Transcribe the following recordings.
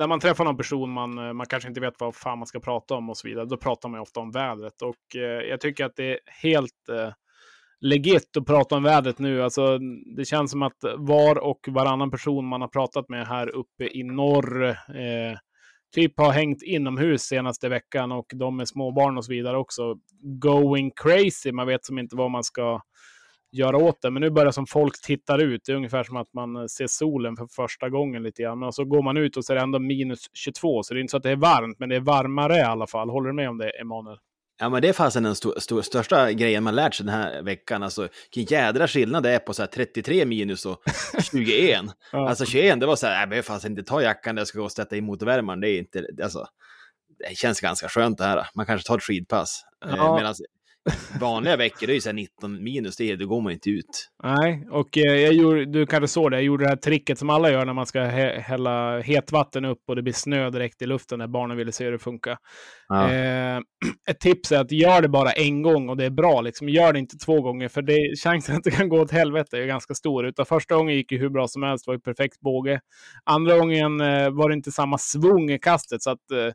när man träffar någon person man, eh, man kanske inte vet vad fan man ska prata om och så vidare, då pratar man ofta om vädret. Och eh, jag tycker att det är helt eh, legit att prata om vädret nu. Alltså, det känns som att var och varannan person man har pratat med här uppe i norr eh, typ har hängt inomhus senaste veckan och de med småbarn och så vidare också. Going crazy, man vet som inte vad man ska göra åt det. Men nu börjar som folk tittar ut. Det är ungefär som att man ser solen för första gången lite grann. Och så går man ut och så är det ändå minus 22. Så det är inte så att det är varmt, men det är varmare i alla fall. Håller du med om det, Emanuel? Ja, men det är fasen den st st största grejen man lärt sig den här veckan. Alltså, vilken jädra skillnad det är på så 33 minus och 21. ja. Alltså 21, det var så här, jag behöver fasen inte ta jackan när jag ska gå och sätta i motorvärmaren. Det är inte, alltså, det känns ganska skönt det här. Man kanske tar ett skidpass. Eh, ja. Medan vanliga veckor, det är ju så 19 minus, det, då går man inte ut. Nej, och eh, jag gjorde, du kanske såg det, jag gjorde det här tricket som alla gör när man ska hälla hetvatten upp och det blir snö direkt i luften när barnen ville se hur det funkar. Ja. Eh, ett tips är att gör det bara en gång och det är bra, liksom. gör det inte två gånger, för det, chansen att det kan gå åt helvete är ganska stor. Utan första gången gick det hur bra som helst, det var ju perfekt båge. Andra gången eh, var det inte samma svung i kastet, så att eh,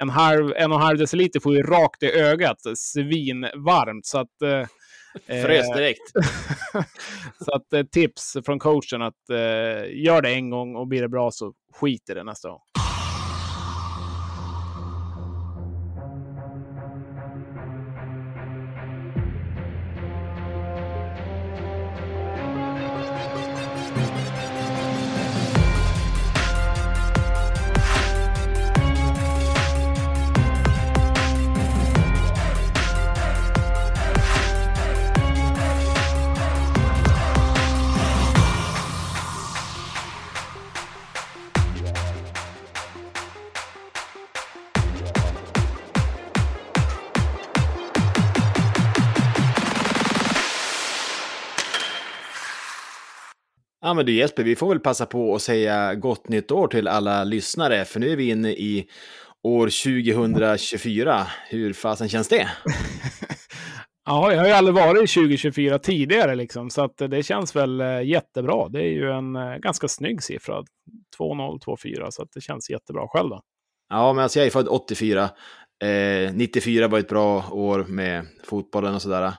en, halv, en och en halv deciliter får ju rakt i ögat, svinvarmt. Så att, eh, Frös direkt. så att eh, tips från coachen att eh, gör det en gång och blir det bra så skit i det nästa gång. Ja men du Jesper, vi får väl passa på att säga gott nytt år till alla lyssnare, för nu är vi inne i år 2024. Hur fasen känns det? ja, jag har ju aldrig varit i 2024 tidigare liksom, så att det känns väl eh, jättebra. Det är ju en eh, ganska snygg siffra, 2-0-2-4, så att det känns jättebra själv då. Ja, men alltså jag är född 84. Eh, 94 var ett bra år med fotbollen och sådär.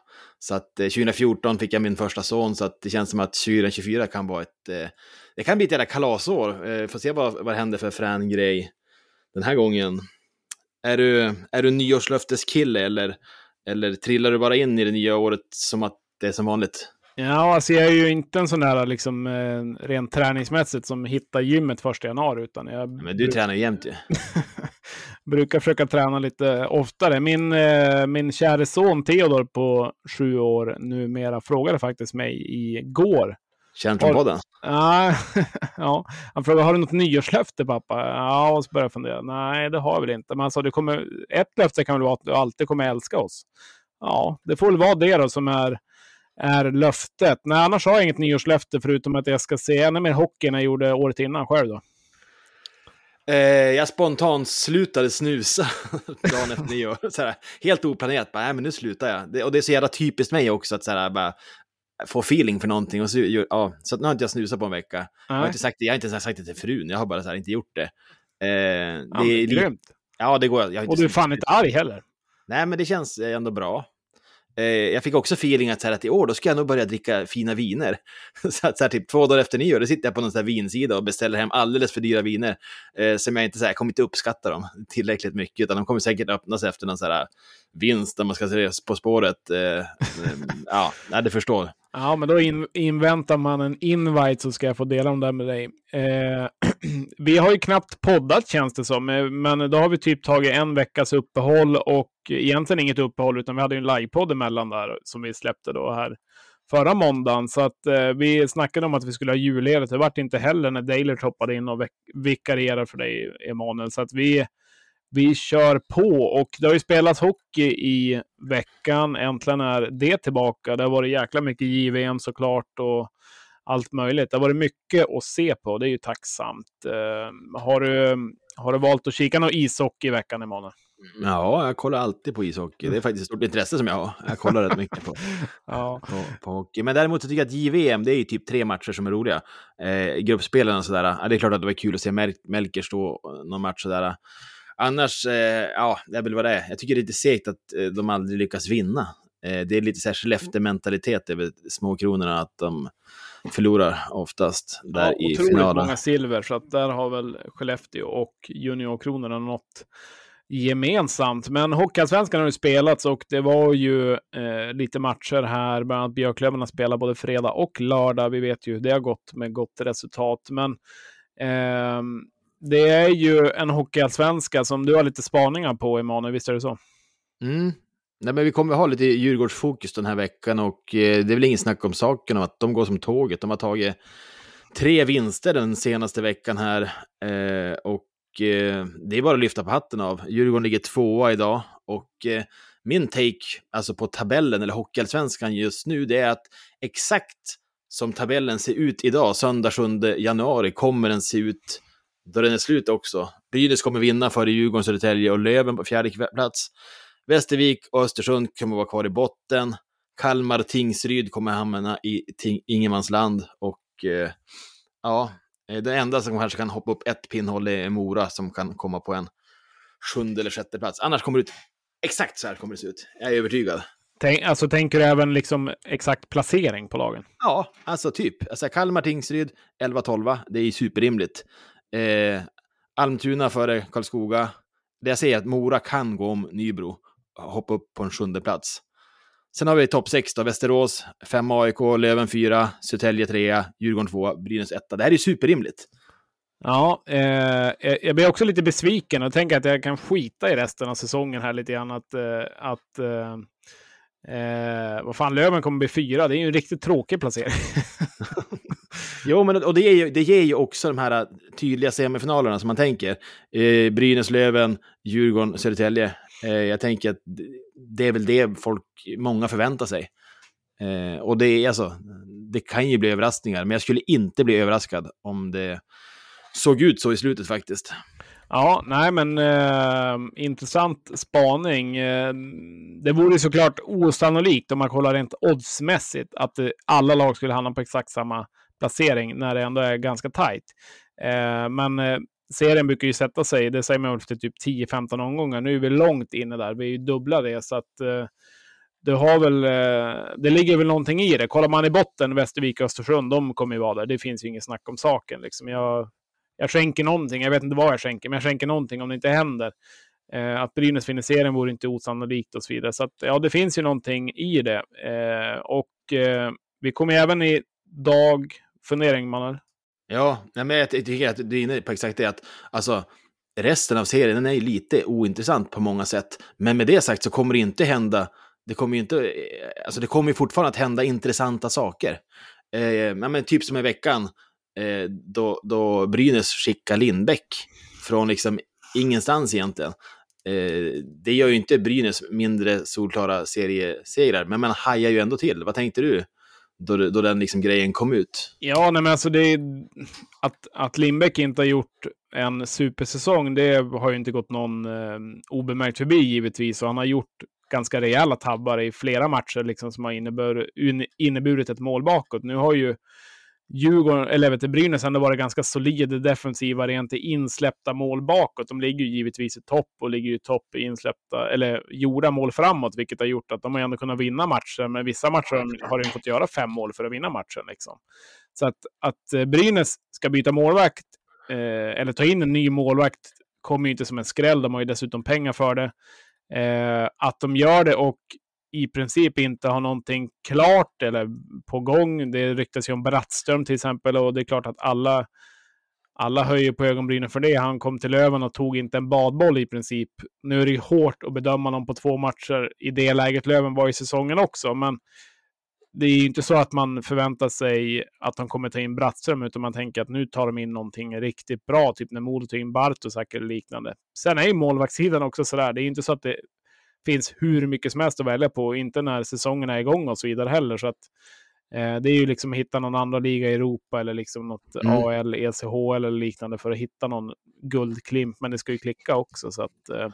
Så att eh, 2014 fick jag min första son, så att det känns som att 2024 kan vara ett... Eh, det kan bli ett jävla kalasår. Eh, får se vad, vad händer för frän grej den här gången. Är du, är du nyårslöfteskille eller, eller trillar du bara in i det nya året som att det är som vanligt? Ja, alltså jag är ju inte en sån där liksom eh, rent träningsmässigt som hittar gymmet första januari. Utan jag Men du tränar ju jämt ju. brukar försöka träna lite oftare. Min, eh, min käre son Theodor på sju år numera frågade faktiskt mig igår. Känner från podden? Ja, ja, han frågade har du något nyårslöfte pappa? Ja, och så började jag fundera. Nej, det har jag väl inte. Men han sa det kommer, ett löfte kan väl vara att du alltid kommer älska oss. Ja, det får väl vara det då som är är löftet. Nej, annars har jag inget nyårslöfte förutom att jag ska se ännu mer hockey än jag gjorde året innan själv. Då. Eh, jag spontant slutade snusa dagen efter nyår. Såhär, helt oplanerat, bara, nej men nu slutar jag. Det, och det är så jävla typiskt mig också att såhär, bara, få feeling för någonting. Och så, ja, så nu har inte jag snusat på en vecka. Jag har inte, sagt det, jag har inte sagt det till frun, jag har bara såhär, inte gjort det. Eh, ja, det är grymt. Ja, det går. Jag och du är fan inte arg heller. Nej, men det känns ändå bra. Eh, jag fick också feeling att, så här, att i år då ska jag nog börja dricka fina viner. så att så här, typ två dagar efter nyår, då sitter jag på någon så här vinsida och beställer hem alldeles för dyra viner. Eh, som jag inte, så här, jag kommer inte uppskatta dem tillräckligt mycket, utan de kommer säkert öppnas efter någon så här vinst där man ska se På spåret. Eh ja, det förstår. Ja, men då in, inväntar man en invite så ska jag få dela dem där med dig. Eh, vi har ju knappt poddat känns det som, eh, men då har vi typ tagit en veckas uppehåll och egentligen inget uppehåll, utan vi hade en livepodd emellan där som vi släppte då här förra måndagen. Så att eh, vi snackade om att vi skulle ha julledigt. Det vart inte heller när Dailert hoppade in och vikarierade för dig, Emanuel. Så att vi vi kör på och det har ju spelats hockey i veckan. Äntligen är det tillbaka. Det har varit jäkla mycket JVM såklart och allt möjligt. Det har varit mycket att se på. Det är ju tacksamt. Uh, har, du, har du valt att kika någon ishockey i veckan, Emanuel? Ja, jag kollar alltid på ishockey. Det är faktiskt ett stort intresse som jag har. Jag kollar rätt mycket på, ja. på, på hockey. Men däremot så tycker jag att JVM, det är ju typ tre matcher som är roliga. Eh, gruppspelen och sådär. Ja, det är klart att det var kul att se Mel Melker stå någon match sådär. Annars, eh, ja, det är väl vad det är. Jag tycker det är lite segt att eh, de aldrig lyckas vinna. Eh, det är lite så här Skellefteå-mentalitet över småkronorna, att de förlorar oftast där ja, i finalen. Otroligt många silver, så att där har väl Skellefteå och juniorkronorna något gemensamt. Men Hockeyallsvenskan har ju spelats och det var ju eh, lite matcher här. Bland annat Björklöven har spelat både fredag och lördag. Vi vet ju hur det har gått med gott resultat. Men eh, det är ju en Hockeyallsvenska som du har lite spaningar på, Emanuel. Visst är det så? Mm. Nej, men vi kommer att ha lite Djurgårdsfokus den här veckan och eh, det är väl ingen snack om saken om att de går som tåget. De har tagit tre vinster den senaste veckan här eh, och eh, det är bara att lyfta på hatten av. Djurgården ligger tvåa idag och eh, min take alltså på tabellen eller Hockeyallsvenskan just nu det är att exakt som tabellen ser ut idag, söndag 7 januari, kommer den se ut då den är slut också. Brynäs kommer vinna före Djurgården, Södertälje och Löven på fjärde plats. Västervik och Östersund kommer vara kvar i botten. Kalmar Tingsryd kommer hamna i ingenmansland och eh, ja, Eh, det enda som kanske kan hoppa upp ett pinnhåll är Mora som kan komma på en sjunde eller sjätte plats. Annars kommer det ut exakt så här kommer det se ut. Jag är övertygad. Tänk, alltså tänker du även liksom exakt placering på lagen? Ja, alltså typ. Alltså Kalmar, Tingsryd, 11-12. Det är superrimligt. Eh, Almtuna före Karlskoga. Det jag säger är att Mora kan gå om Nybro. Hoppa upp på en sjunde plats. Sen har vi topp 6 då, Västerås, 5 AIK, Löven 4, Södertälje 3, Djurgården 2, Brynäs 1. Det här är superrimligt. Ja, eh, jag blir också lite besviken och tänker att jag kan skita i resten av säsongen här lite grann. Att, eh, att eh, eh vad fan, Löven kommer bli fyra. Det är ju en riktigt tråkig placering. jo, men och det, ger ju, det ger ju också de här äh, tydliga semifinalerna som man tänker. Eh, Brynäs, Löven, Djurgården, Södertälje. Eh, jag tänker att det är väl det folk, många förväntar sig. Eh, och det är alltså, det kan ju bli överraskningar, men jag skulle inte bli överraskad om det såg ut så i slutet faktiskt. Ja, nej men eh, intressant spaning. Eh, det vore såklart osannolikt om man kollar rent oddsmässigt att eh, alla lag skulle hamna på exakt samma placering när det ändå är ganska tajt. Eh, men eh, serien brukar ju sätta sig, det säger man efter typ 10-15 omgångar. Nu är vi långt inne där, vi är ju dubbla det, så att eh, det har väl, eh, det ligger väl någonting i det. Kollar man i botten, Västervik och Östersund, de kommer ju vara där. Det finns ju inget snack om saken. Liksom. Jag, jag skänker någonting, jag vet inte vad jag skänker, men jag skänker någonting om det inte händer. Eh, att Brynäs vinner serien vore inte osannolikt och så vidare. Så att, ja, det finns ju någonting i det. Eh, och eh, vi kommer även i dag, fundering mannen, Ja, men jag tycker att du är inne på exakt det att alltså, resten av serien den är lite ointressant på många sätt. Men med det sagt så kommer det inte hända, det kommer ju inte, eh, alltså det kommer ju fortfarande att hända intressanta saker. Eh, men typ som i veckan, eh, då, då Brynäs skickar Lindbäck från liksom ingenstans egentligen. Eh, det gör ju inte Brynäs mindre solklara seriesegrar, men man hajar ju ändå till. Vad tänkte du? Då, då den liksom grejen kom ut. Ja, nej, men alltså det är, att, att Lindbäck inte har gjort en supersäsong, det har ju inte gått någon eh, obemärkt förbi givetvis. Och han har gjort ganska rejäla tabbar i flera matcher liksom, som har innebär, inneburit ett mål bakåt. Nu har ju Djurgården, eller vet du, Brynäs ändå varit ganska solid defensiva rent i insläppta mål bakåt. De ligger ju givetvis i topp och ligger i topp i insläppta, eller gjorda mål framåt, vilket har gjort att de har ändå kunnat vinna matcher. Men vissa matcher har de fått göra fem mål för att vinna matchen. Liksom. Så att, att eh, Brynäs ska byta målvakt, eh, eller ta in en ny målvakt, kommer ju inte som en skräll. De har ju dessutom pengar för det. Eh, att de gör det och i princip inte har någonting klart eller på gång. Det ryktas ju om Brattström till exempel och det är klart att alla, alla höjer på ögonbrynen för det. Han kom till Löven och tog inte en badboll i princip. Nu är det ju hårt att bedöma honom på två matcher i det läget Löven var i säsongen också, men det är ju inte så att man förväntar sig att de kommer ta in Brattström, utan man tänker att nu tar de in någonting riktigt bra, typ när Modo tog in Bartosak eller liknande. Sen är ju målvaktssidan också sådär. Det är ju inte så att det finns hur mycket som helst att välja på, inte när säsongen är igång och så vidare heller. Så att, eh, det är ju liksom att hitta någon andra liga i Europa eller liksom något mm. AL, ECH eller liknande för att hitta någon guldklimp, men det ska ju klicka också. Så att, eh,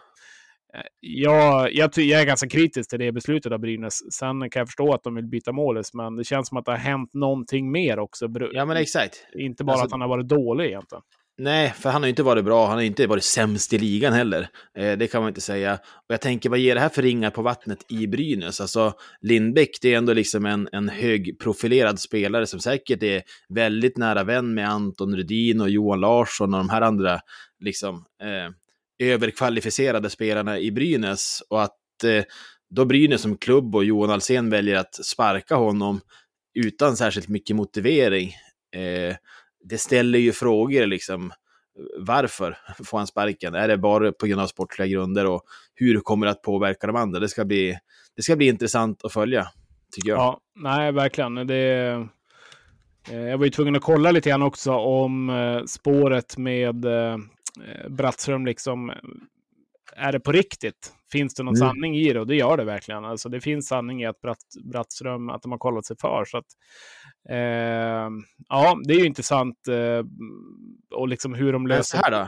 jag, jag, jag, är ganska kritisk till det beslutet av Brynäs. Sen kan jag förstå att de vill byta målis, men det känns som att det har hänt någonting mer också. Ja, men exakt. Inte bara alltså, att han har varit dålig egentligen. Nej, för han har ju inte varit bra. Han har inte varit sämst i ligan heller. Eh, det kan man inte säga. Och jag tänker, vad ger det här för ringar på vattnet i Brynäs? Alltså, Lindbäck, det är ändå liksom en, en högprofilerad spelare som säkert är väldigt nära vän med Anton Rudin och Johan Larsson och de här andra liksom, eh, överkvalificerade spelarna i Brynäs. Och att eh, då Brynäs som klubb och Johan Alsen väljer att sparka honom utan särskilt mycket motivering. Eh, det ställer ju frågor liksom. Varför får han sparken? Är det bara på grund av sportliga grunder och hur kommer det att påverka de andra? Det ska bli, det ska bli intressant att följa, tycker jag. Ja, nej, verkligen. Det, eh, jag var ju tvungen att kolla lite grann också om eh, spåret med eh, Brattström, liksom, är det på riktigt? Finns det någon mm. sanning i det? Och det gör det verkligen. Alltså, det finns sanning i att Bratt, Brattström, att de har kollat sig för. Så att, eh, ja, det är ju intressant. Eh, och liksom hur de löser... här då?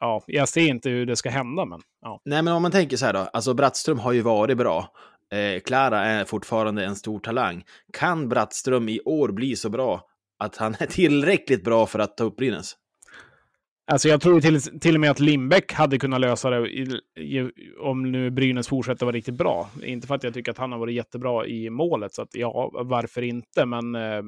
Ja, jag ser inte hur det ska hända, men... Ja. Nej, men om man tänker så här då. Alltså, Brattström har ju varit bra. Eh, är fortfarande en stor talang. Kan Brattström i år bli så bra att han är tillräckligt bra för att ta upp Brynäs? Alltså jag tror till, till och med att Lindbäck hade kunnat lösa det i, i, om nu Brynäs fortsätter vara riktigt bra. Inte för att jag tycker att han har varit jättebra i målet, så att ja, varför inte? Men eh,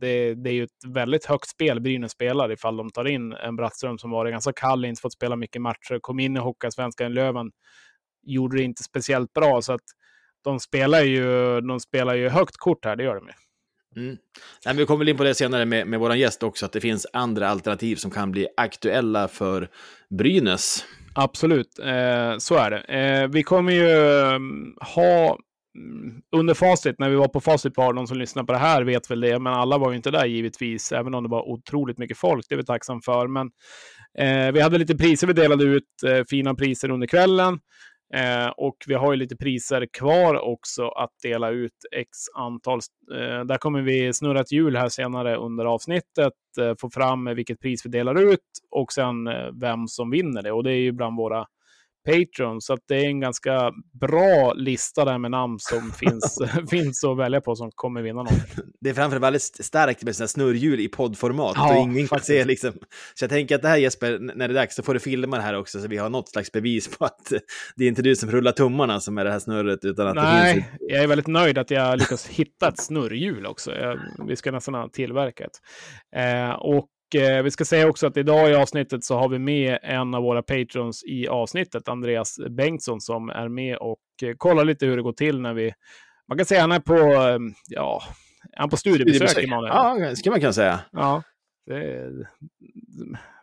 det, det, är ju ett väldigt högt spel Brynäs spelar ifall de tar in en Brattström som varit ganska kall, inte fått spela mycket matcher, kom in i Hockeyallsvenskan Löven, gjorde det inte speciellt bra, så att de spelar ju, de spelar ju högt kort här, det gör de ju. Mm. Nej, vi kommer in på det senare med, med vår gäst också, att det finns andra alternativ som kan bli aktuella för Brynäs. Absolut, eh, så är det. Eh, vi kommer ju mm, ha mm, under facit, när vi var på facit bar, de som lyssnar på det här vet väl det, men alla var ju inte där givetvis, även om det var otroligt mycket folk, det är vi tacksam för. Men eh, vi hade lite priser vi delade ut, eh, fina priser under kvällen. Eh, och vi har ju lite priser kvar också att dela ut x antal. Eh, där kommer vi snurra ett hjul här senare under avsnittet, eh, få fram vilket pris vi delar ut och sen eh, vem som vinner det. Och det är ju bland våra Patreon. Så det är en ganska bra lista där med namn som finns, finns att välja på som kommer vinna något. Det är framförallt väldigt starkt med snurrhjul i poddformat ja, och ingen kan se liksom. Så jag tänker att det här Jesper, när det är dags så får du filma det här också så vi har något slags bevis på att det är inte du som rullar tummarna som är det här snurret utan att Nej, det finns... jag är väldigt nöjd att jag lyckas hitta ett snurrhjul också. Jag, vi ska nästan ha tillverkat. Eh, och eh, vi ska säga också att idag i avsnittet så har vi med en av våra patrons i avsnittet, Andreas Bengtsson, som är med och eh, kollar lite hur det går till när vi... Man kan säga att han är på, eh, ja, han på studiebesök, studiebesök. Ja, det ska man kunna säga. Ja, det,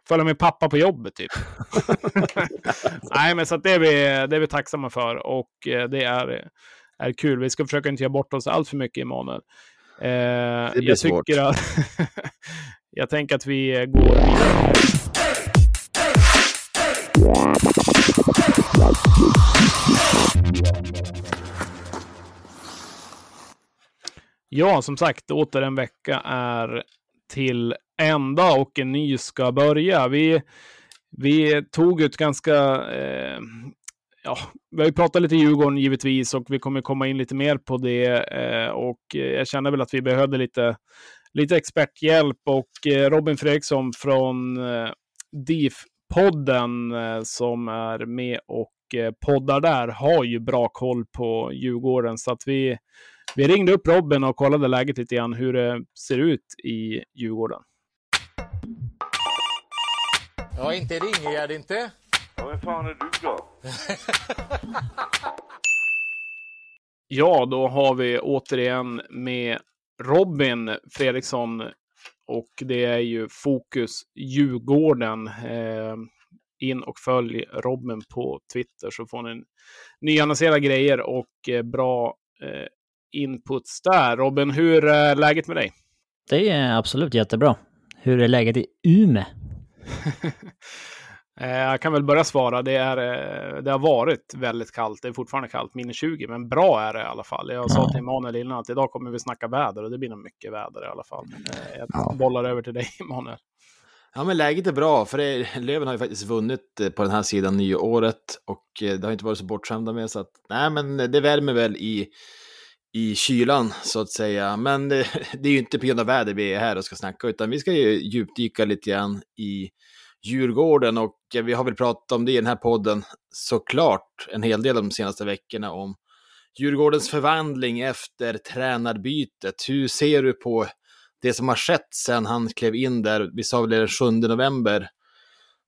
följa med pappa på jobbet typ. Nej, men så det är, vi, det är vi tacksamma för och eh, det är, är kul. Vi ska försöka inte göra bort oss allt för mycket, Emanuel. Eh, det blir jag svårt. tycker att jag tänker att vi går vidare. Ja, som sagt, åter en vecka är till ända och en ny ska börja. Vi, vi tog ett ganska... Eh, ja, vi har ju pratat lite Djurgården givetvis och vi kommer komma in lite mer på det. Eh, och jag känner väl att vi behövde lite lite experthjälp och eh, Robin Fredriksson från eh, DIF-podden eh, som är med och poddar där har ju bra koll på Djurgården. Så att vi, vi ringde upp Robin och kollade läget lite grann hur det ser ut i Djurgården. Ja, inte ringer jag inte. Ja, vem fan är du då? ja, då har vi återigen med Robin Fredriksson och det är ju Fokus Djurgården. Eh, in och följ Robin på Twitter så får ni nyannonserade grejer och eh, bra eh, inputs där. Robin, hur är läget med dig? Det är absolut jättebra. Hur är läget i Ume? Eh, jag kan väl börja svara. Det, är, eh, det har varit väldigt kallt. Det är fortfarande kallt, minus 20, men bra är det i alla fall. Jag ja. sa till Emanuel innan att idag kommer vi snacka väder och det blir nog mycket väder i alla fall. Eh, jag ja. bollar över till dig, Emanuel. Ja, men läget är bra, för det, Löven har ju faktiskt vunnit på den här sidan nyåret och det har inte varit så bortskämda med, så att nej, men det värmer väl i, i kylan så att säga. Men det, det är ju inte på grund av väder vi är här och ska snacka, utan vi ska ju djupdyka lite grann i Djurgården och vi har väl pratat om det i den här podden såklart en hel del de senaste veckorna om Djurgårdens förvandling efter tränarbytet. Hur ser du på det som har skett sedan han klev in där, vi sa väl den 7 november,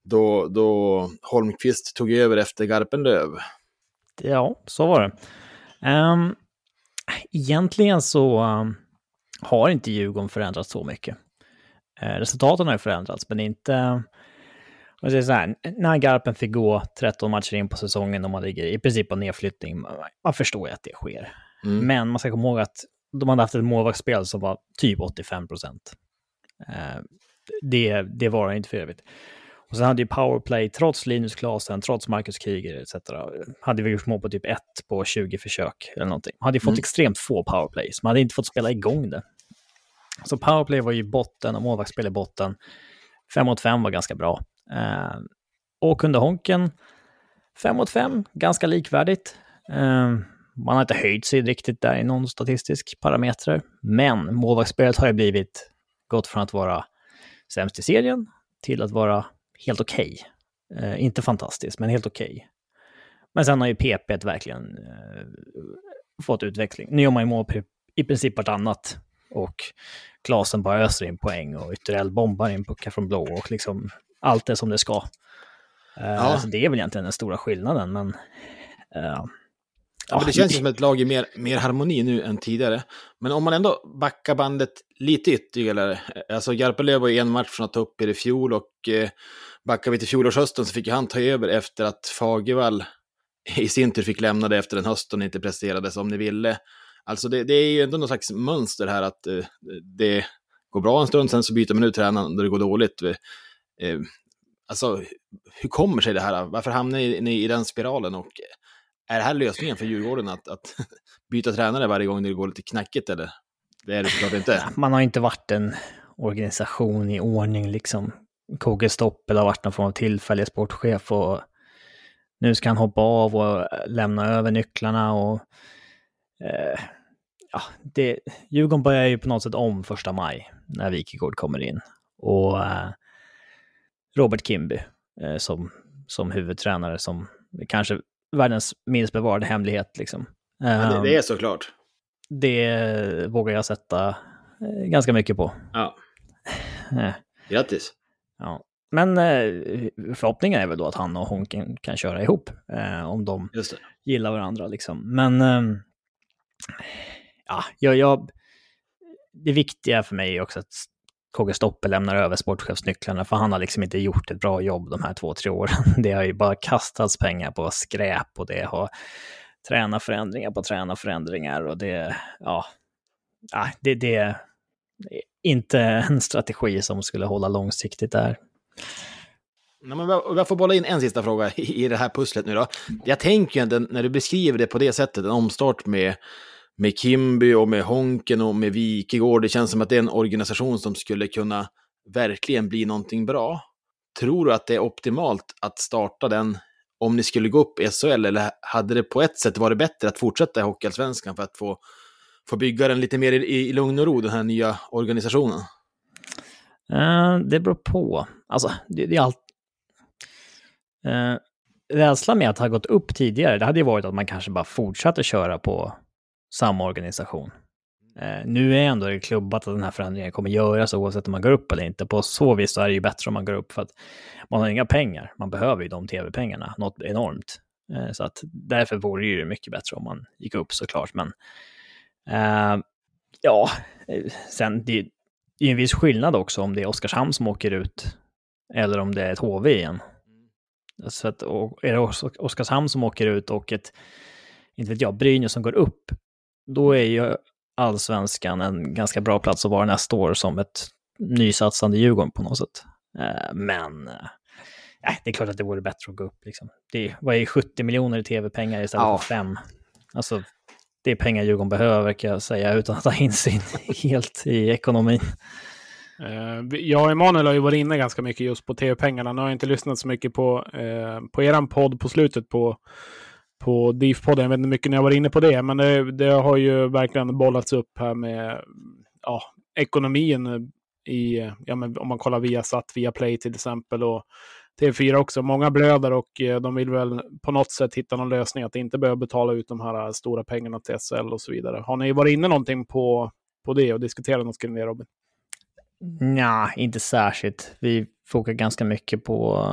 då, då Holmqvist tog över efter Garpenlöv? Ja, så var det. Um, egentligen så um, har inte Djurgården förändrats så mycket. Uh, resultaten har ju förändrats, men inte... Jag säger så här, när Garpen fick gå 13 matcher in på säsongen och man ligger i princip på nedflyttning, man förstår ju att det sker. Mm. Men man ska komma ihåg att de hade haft ett målvaktsspel som var typ 85 procent. Eh, det, det var inte för evigt. Och sen hade ju powerplay, trots Linus Klasen, trots Marcus Kryger etc. Hade vi gjort mål på typ 1 på 20 försök eller någonting. Hade ju fått mm. extremt få powerplays. Man hade inte fått spela igång det. Så powerplay var ju botten och målvaktsspel i botten. 5 mot 5 var ganska bra. Eh, och under Honken, 5 mot 5, ganska likvärdigt. Eh, man har inte höjt sig riktigt där i någon statistisk parameter. Men målvaktsspelet har ju blivit, gått från att vara sämst i serien till att vara helt okej. Okay. Eh, inte fantastiskt, men helt okej. Okay. Men sen har ju PP verkligen eh, fått utveckling. Nu gör man ju mål i princip vartannat. Och Klasen bara öser in poäng och Ytterell bombar in puckar från blå och liksom allt är som det ska. Eh, ja. Så det är väl egentligen den stora skillnaden, men uh, Ja, men det känns ju som ett lag i mer, mer harmoni nu än tidigare. Men om man ändå backar bandet lite ytterligare. Alltså Garpenlöv var ju en match från att ta upp er i fjol och eh, backar vi till fjolårshösten så fick han ta över efter att Fagervall i sin tur fick lämna det efter den hösten och inte presterade som ni ville. Alltså det, det är ju ändå någon slags mönster här att eh, det går bra en stund, sen så byter man ut tränaren när det går dåligt. Eh, alltså, hur kommer sig det här? Varför hamnar ni i den spiralen? Och är det här lösningen för Djurgården att, att byta tränare varje gång det går lite knackigt eller? Det är det såklart inte. Man har inte varit en organisation i ordning liksom. KG Stoppel har varit någon form av tillfällig sportchef och nu ska han hoppa av och lämna över nycklarna och eh, ja, det, Djurgården börjar ju på något sätt om första maj när Wikegård kommer in och eh, Robert Kimby eh, som, som huvudtränare som kanske världens minst bevarade hemlighet. Liksom. Ja, det, det, är ehm, såklart. Det vågar jag sätta eh, ganska mycket på. Ja. Eh. Grattis. Ja. Men eh, förhoppningen är väl då att han och Honken kan köra ihop. om de gillar varandra. Liksom. Men ehm, ja, jag, jag, det viktiga för mig är också att KG Stoppe lämnar över sportchefsnycklarna, för han har liksom inte gjort ett bra jobb de här två, tre åren. Det har ju bara kastats pengar på skräp och det har tränarförändringar på tränarförändringar och det, ja, det, det är inte en strategi som skulle hålla långsiktigt där. Nej, men jag får bolla in en sista fråga i det här pusslet nu då. Jag tänker ju när du beskriver det på det sättet, en omstart med med Kimby och med Honken och med Wikegård. Det känns som att det är en organisation som skulle kunna verkligen bli någonting bra. Tror du att det är optimalt att starta den om ni skulle gå upp i SHL eller hade det på ett sätt varit bättre att fortsätta i Hockeyallsvenskan för att få, få bygga den lite mer i, i lugn och ro, den här nya organisationen? Uh, det beror på. Alltså, det, det är allt... Uh, rädslan med att ha gått upp tidigare, det hade ju varit att man kanske bara fortsatte köra på samma organisation. Eh, nu är ändå det klubbat att den här förändringen kommer göras oavsett om man går upp eller inte. På så vis så är det ju bättre om man går upp för att man har inga pengar. Man behöver ju de tv-pengarna, något enormt. Eh, så att därför vore det ju mycket bättre om man gick upp såklart. Men eh, ja, eh, sen det, är en viss skillnad också om det är Oskarshamn som åker ut eller om det är ett HV igen. Så att, och är det Oskarshamn som åker ut och ett, inte vet jag, Brynäs som går upp, då är ju allsvenskan en ganska bra plats att vara nästa år som ett nysatsande Djurgården på något sätt. Eh, men äh, det är klart att det vore bättre att gå upp. Liksom. Det vad är 70 miljoner i tv-pengar istället ja. för 5? Alltså, det är pengar Djurgården behöver kan jag säga utan att ha insyn helt i ekonomin. Eh, jag och Emanuel har ju varit inne ganska mycket just på tv-pengarna. Nu har jag inte lyssnat så mycket på, eh, på eran podd på slutet på, på DIF-podden. Jag vet inte mycket när jag var inne på det, men det, det har ju verkligen bollats upp här med ja, ekonomin i, ja, men om man kollar via satt via Play till exempel och TV4 också. Många blöder och eh, de vill väl på något sätt hitta någon lösning att inte behöva betala ut de här stora pengarna till SL och så vidare. Har ni varit inne någonting på, på det och diskuterat något kring det Robin? Nej, inte särskilt. Vi fokar ganska mycket på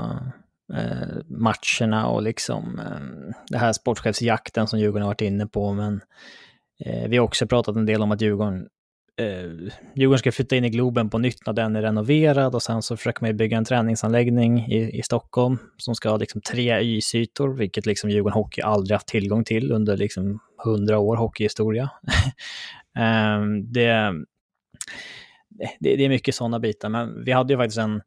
Eh, matcherna och liksom eh, det här sportchefsjakten som Djurgården har varit inne på. Men eh, vi har också pratat en del om att Djurgården eh, Djurgården ska flytta in i Globen på nytt när den är renoverad och sen så försöker man bygga en träningsanläggning i, i Stockholm som ska ha liksom tre ysytor, vilket liksom Djurgården Hockey aldrig haft tillgång till under liksom hundra år hockeyhistoria. eh, det, det, det, är mycket sådana bitar, men vi hade ju faktiskt en,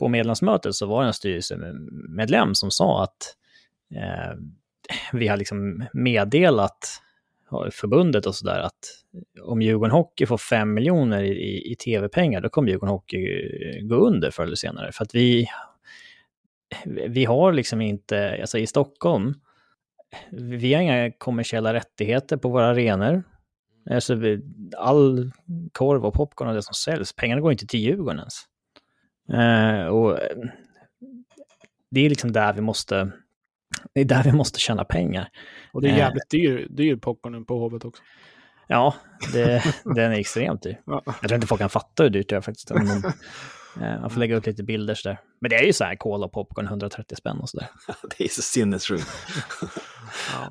på medlemsmötet så var det en styrelsemedlem som sa att eh, vi har liksom meddelat förbundet och sådär att om Djurgården Hockey får 5 miljoner i, i, tv-pengar, då kommer Djurgården Hockey gå under förr eller senare. För att vi, vi har liksom inte, alltså i Stockholm, vi har inga kommersiella rättigheter på våra arenor. Alltså, all korv och popcorn och det som säljs, pengarna går inte till Djurgården ens. Eh, och det är liksom där vi måste, det är där vi måste tjäna pengar. Och det är jävligt dyr, dyr popcornen på Hovet också. Ja, det, den är extremt dyr. Ja. Jag tror inte folk kan fatta hur dyrt det är faktiskt. Men, eh, man får lägga upp lite bilder sådär. Men det är ju så här, cola och popcorn 130 spänn och sådär. det är så sinnessjukt. ja.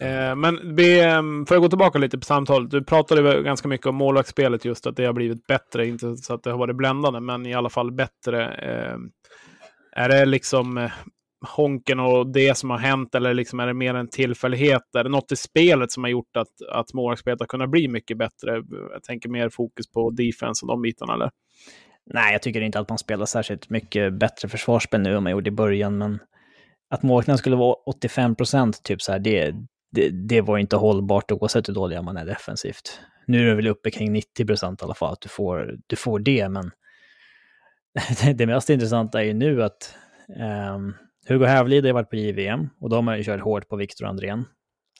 Eh, men be, ehm, för att gå tillbaka lite på samtalet. Du pratade ganska mycket om målvaktsspelet just att det har blivit bättre. Inte så att det har varit bländande, men i alla fall bättre. Eh, är det liksom eh, Honken och det som har hänt eller liksom är det mer en tillfällighet? Är det något i spelet som har gjort att, att målvaktsspelet har kunnat bli mycket bättre? Jag tänker mer fokus på defense och de bitarna, eller? Nej, jag tycker inte att man spelar särskilt mycket bättre försvarsspel nu än man gjorde i början, men att målvakterna skulle vara 85 procent, typ så här, det, det, det, var inte hållbart oavsett hur dåliga man är defensivt. Nu är det väl uppe kring 90 procent i alla fall, att du får, du får det, men det mest intressanta är ju nu att um, Hugo Hävlid har varit på JVM och då har man ju kört hårt på Viktor Andrén.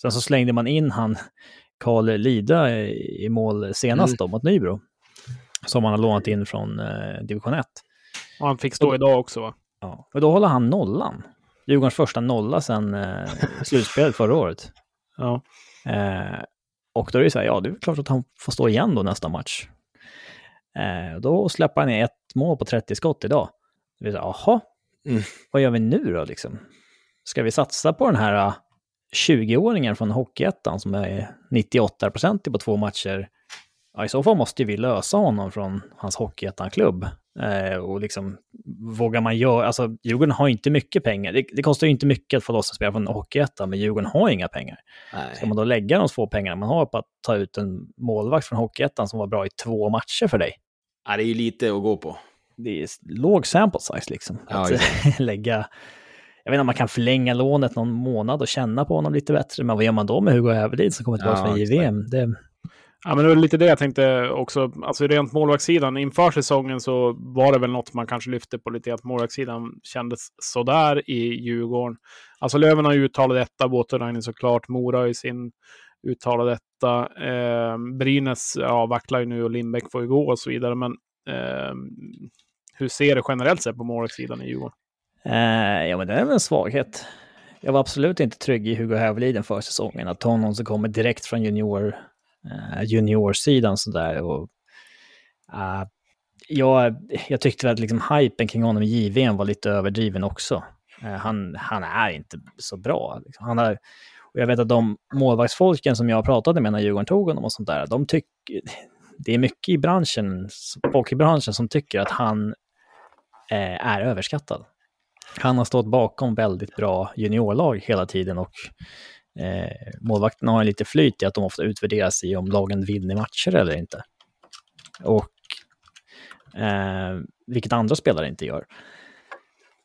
Sen så slängde man in han Karl Lida i mål senast då, mot Nybro. Som han har lånat in från eh, division 1. Och han fick stå och, idag också va? Ja, och då håller han nollan. Djurgårdens första nolla sedan eh, slutspelet förra året. Ja. Eh, och då är det så här, ja det är klart att han får stå igen då nästa match. Eh, då släpper han in ett mål på 30 skott idag. Det vill säga, jaha, Mm. Vad gör vi nu då liksom? Ska vi satsa på den här 20-åringen äh, från Hockeyettan som är 98% på två matcher? Ja, i så fall måste vi lösa honom från hans Hockeyettan-klubb. Eh, och liksom, vågar man göra, alltså Djurgården har inte mycket pengar. Det, det kostar ju inte mycket att få loss en spelare från Hockeyettan, men Djurgården har inga pengar. Nej. Ska man då lägga de få pengarna man har på att ta ut en målvakt från Hockeyettan som var bra i två matcher för dig? Ja, det är ju lite att gå på det är låg sample size liksom. Ja, att lägga, jag vet inte om man kan förlänga lånet någon månad och känna på honom lite bättre, men vad gör man då med Hugo Hävelid som kommer tillbaka ja, från JVM? Det... Ja, men det var lite det jag tänkte också. Alltså rent målvaktssidan, inför säsongen så var det väl något man kanske lyfte på lite, att målvaktssidan kändes sådär i Djurgården. Alltså Löven har ju uttalat detta, Båturainen såklart, Mora i sin uttalade detta. Eh, Brynäs ja, vacklar ju nu och Lindbäck får ju gå och så vidare, men eh, hur ser du generellt sett på målvaktssidan i Djurgården? Eh, ja, men det är väl en svaghet. Jag var absolut inte trygg i Hugo Häveliden för säsongen. Att ta någon som kommer direkt från junior, Eh, juniorsidan sådär. Och, uh, jag, jag tyckte väl att liksom hypen kring honom i JVM var lite överdriven också. Uh, han, han är inte så bra. Liksom. Han är, och jag vet att de målvaktsfolken som jag pratade med när Djurgården tog honom och sånt där, de tycker... Det är mycket i branschen, folk i branschen som tycker att han Eh, är överskattad. Han har stått bakom väldigt bra juniorlag hela tiden och eh, målvakterna har lite flyt i att de ofta utvärderas i om lagen vinner matcher eller inte. Och eh, vilket andra spelare inte gör.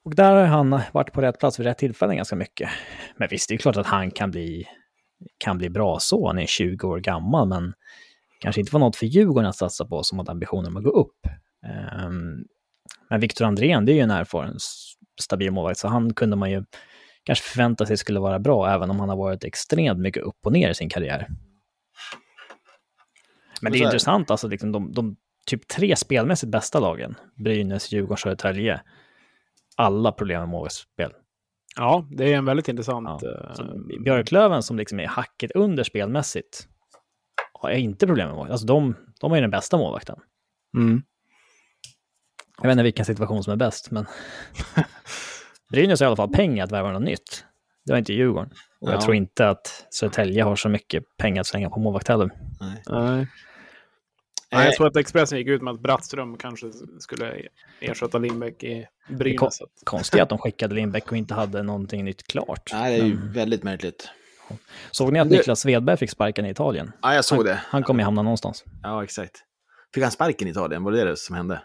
Och där har han varit på rätt plats vid rätt tillfälle ganska mycket. Men visst, det är klart att han kan bli, kan bli bra så. Han är 20 år gammal, men kanske inte var något för Djurgården att satsa på som hade ambitioner om att gå upp. Eh, men Viktor Andrén, det är ju en erfaren, stabil målvakt, så han kunde man ju kanske förvänta sig skulle vara bra, även om han har varit extremt mycket upp och ner i sin karriär. Men det är intressant, alltså liksom de, de typ tre spelmässigt bästa lagen, Brynäs, Djurgården, Södertälje, alla problem med målvaktsspel. Ja, det är en väldigt intressant... Ja. eh, Björklöven som liksom är hacket under spelmässigt har jag inte problem med målvakt. Alltså de, de är ju den bästa målvakten. mm. Jag vet inte vilken situation som är bäst, men Brynäs har i alla fall pengar att värva något nytt. Det har inte Djurgården. Och jag Ja. tror inte att Södertälje har så mycket pengar att slänga på målvakt heller. Nej. Nej. Nej, jag tror att Expressen gick ut med att Brattström kanske skulle ersätta Lindbäck i Brynäs. Så att- Konstigt att de skickade Lindbäck och inte hade någonting nytt klart. Nej, det är ju Men väldigt märkligt. såg ni att Det- Niklas Svedberg fick sparken i Italien? Ja, jag såg det. Han kommer ju hamna någonstans. Ja, exakt. Fick han sparken i Italien? Var det det som hände?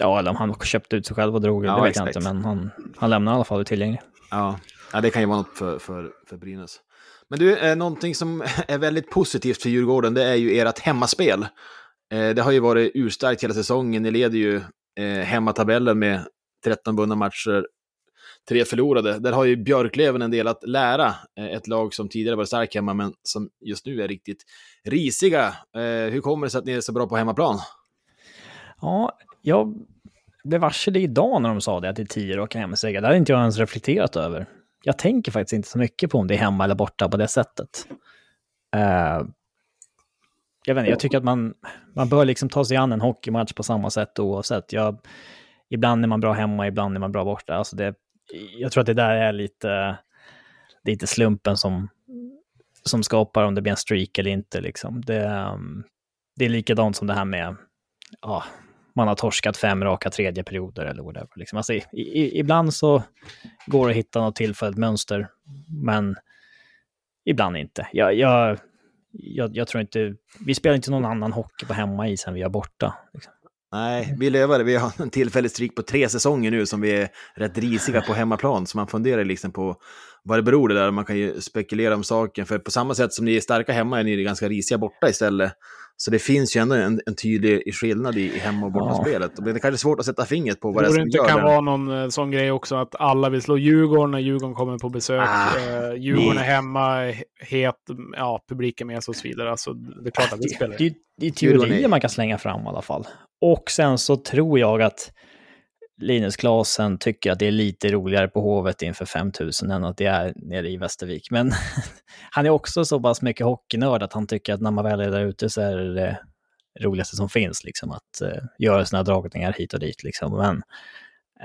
Ja, eller om han köpte ut sig själv och drog, Ja, det vet jag exakt. inte, men han, han lämnar i alla fall tillgänglig. Ja, ja det kan ju vara något för, för, för Brynäs. Men du, eh, någonting som är väldigt positivt för Djurgården, det är ju ert hemmaspel. Eh, det har ju varit urstarkt hela säsongen. Ni leder ju eh, hemmatabellen med 13 vunna matcher, tre förlorade. Där har ju Björklöven en del att lära. Eh, ett lag som tidigare var starkt hemma, men som just nu är riktigt risiga. Eh, hur kommer det sig att ni är så bra på hemmaplan? Ja, jag blev varse det idag när de sa det, att det är tio raka hemmaseger. Det hade inte jag ens reflekterat över. Jag tänker faktiskt inte så mycket på om det är hemma eller borta på det sättet. Uh, jag vet inte, jag tycker att man, man bör liksom ta sig an en hockeymatch på samma sätt oavsett. Jag, ibland är man bra hemma, ibland är man bra borta. Alltså det, jag tror att det där är lite, lite slumpen som, som skapar om det blir en streak eller inte. Liksom. Det, um, det är likadant som det här med ja, man har torskat fem raka tredje perioder eller whatever. Liksom. Alltså, i, i, ibland så går det att hitta något tillfälligt mönster, men ibland inte. Jag, jag, jag, jag tror inte, vi spelar inte någon annan hockey på hemmais än vi är borta. Liksom. Nej, vi lövar det. Vi har en tillfällig stryk på tre säsonger nu som vi är rätt risiga på hemmaplan. Så man funderar liksom på vad det beror det där. Man kan ju spekulera om saken. För på samma sätt som ni är starka hemma är ni ganska risiga borta istället. Så det finns ju ändå en, en tydlig skillnad i, i hemma och bortaspelet. Ja. Det är kanske svårt att sätta fingret på vad det är som det inte gör kan det. vara någon eh, sån grej också att alla vill slå Djurgården när Djurgården kommer på besök. Ah, eh, Djurgården nej. är hemma, he- het, ja, publiken med sig och så vidare. Alltså, det är klart att det spelar. Det, det är Djurgården teorier är- man kan slänga fram i alla fall. Och sen så tror jag att Linus Klasen tycker att det är lite roligare på Hovet inför 5000 än att det är nere i Västervik. Men han är också så pass mycket hockeynörd att han tycker att när man väl är där ute så är det det roligaste som finns, liksom att uh, göra sina dragningar hit och dit. Liksom. Men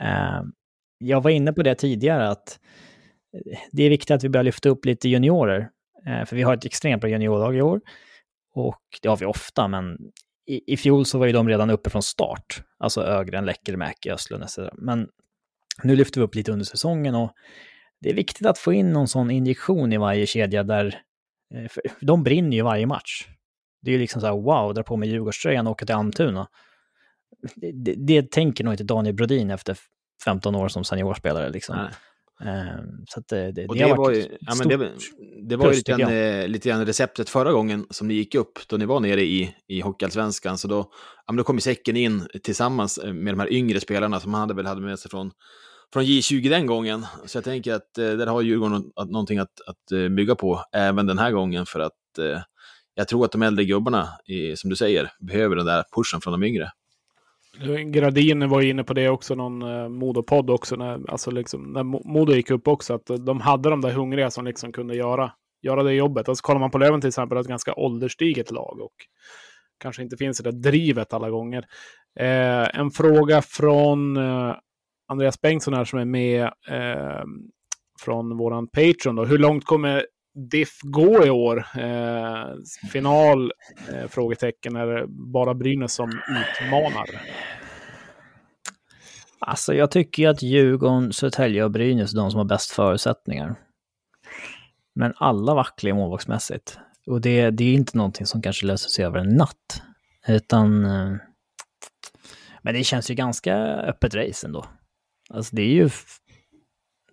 uh, jag var inne på det tidigare, att eh, det är viktigt att vi börjar lyfta upp lite juniorer. Uh, för vi har ett extremt bra juniorlag i år. Och det har vi ofta, men i, i fjol så var ju de redan uppe från start. Alltså Ögren, Läckelmäki, Östlund etc. Men nu lyfter vi upp lite under säsongen och det är viktigt att få in någon sån injektion i varje kedja där eh, för de brinner ju varje match. Det är ju liksom så här, wow, dra på mig Djurgårdströjan och åka till Almtuna. Det, det, det tänker nog inte Daniel Brodin efter 15 år som seniorspelare. Liksom. Nej. Ehm, så det, det, Och det det, var ju, ja, men det, det var ju plus, lite, tycker grann, eh, lite grann receptet förra gången som ni gick upp, då ni var nere i, i Hockeyallsvenskan. Så då, ja, men då kom ju säcken in tillsammans eh, med de här yngre spelarna som han hade väl hade med sig från, från J20 den gången. Så jag tänker att eh, där har Djurgården att, någonting att, att eh, bygga på även den här gången. För att eh, jag tror att de äldre gubbarna, som du säger, behöver den där pushen från de yngre. Gradin var inne på det också, någon eh, Modo-podd också, när, alltså liksom, när Modo gick upp också, att de hade de där hungriga som liksom kunde göra, göra det jobbet. Alltså kollar man på Löven till exempel, ett ganska ålderstiget lag och kanske inte finns det där drivet alla gånger. Eh, en fråga från eh, Andreas Bengtsson här som är med eh, från våran Patreon då. Hur långt kommer Diff gå i år? Eh, final? Eh, frågetecken. Är det bara Brynäs som utmanar? Alltså jag tycker ju att Djurgården, Södertälje och Brynäs är de som har bäst förutsättningar. Men alla vacklar målvaktsmässigt. Och det, det är inte någonting som kanske löser sig över en natt. Utan... Eh, men det känns ju ganska öppet race ändå. Alltså det är ju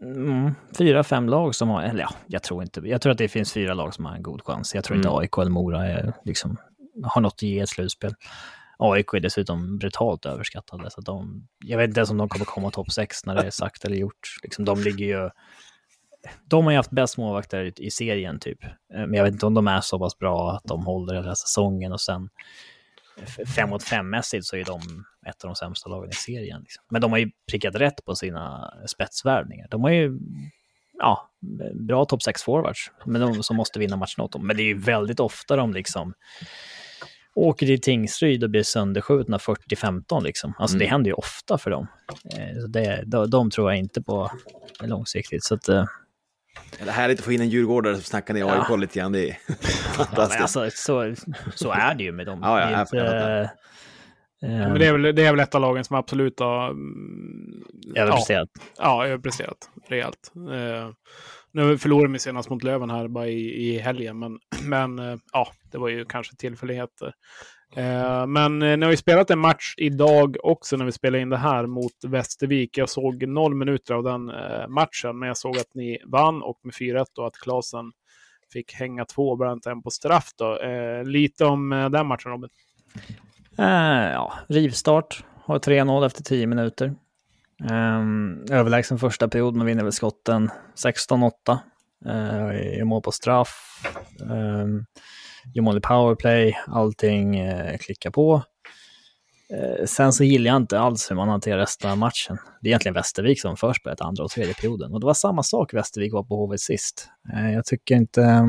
mm, fyra, fem lag som har, eller ja, jag tror inte, jag tror att det finns fyra lag som har en god chans. Jag tror inte Mm. AIK eller Mora är, liksom, har något att ge ett slutspel. AIK är dessutom brutalt överskattade. Så de, jag vet inte ens om de kommer komma topp 6 när det är sagt eller gjort. Liksom, de ligger ju... De har ju haft bäst målvakter i serien typ. Eh, men jag vet inte om de är så pass bra att de håller hela säsongen och sen fem mot fem-mässigt så är de ett av de sämsta lagen i serien. Liksom. Men de har ju prickat rätt på sina spetsvärvningar. De har ju ja, bra topp 6 forwards, men de som måste vinna matchen åt dem. Men det är ju väldigt ofta de liksom åker till Tingsryd och blir sönderskjutna 40-15 liksom. Alltså mm. det händer ju ofta för dem. Eh, det, de, de tror jag inte på långsiktigt. Så att, det är härligt att få in en djurgårdare som snackar ner AIK ja. lite grann. Det är fantastiskt. Ja, alltså, så, så är det ju med dem. Ja, ja, det, är inte, äh, men det, är väl, det är väl ett av lagen som absolut har... Mm, överpresterat. Ja, ja överpresterat rejält. Uh, nu förlorade vi senast mot Löven här bara i, i helgen, men, men uh, ja, det var ju kanske tillfälligheter. Eh, men eh, ni har ju spelat en match idag också när vi spelade in det här mot Västervik. Jag såg noll minuter av den eh, matchen, men jag såg att ni vann och med 4-1 och att Klasen fick hänga två och bland en på straff. Då. Eh, lite om eh, den matchen Robin. Eh, ja, rivstart. Har 3-0 efter 10 minuter. Ehm, överlägsen första period, man vinner väl skotten 16-8. Uh, mål på straff. Um, gör mål i powerplay, allting eh, klickar på. Eh, sen så gillar jag inte alls hur man hanterar resten av matchen. Det är egentligen Västervik som först börjat andra och tredje perioden. Och det var samma sak Västervik var på HV sist. Eh, jag tycker inte... Eh,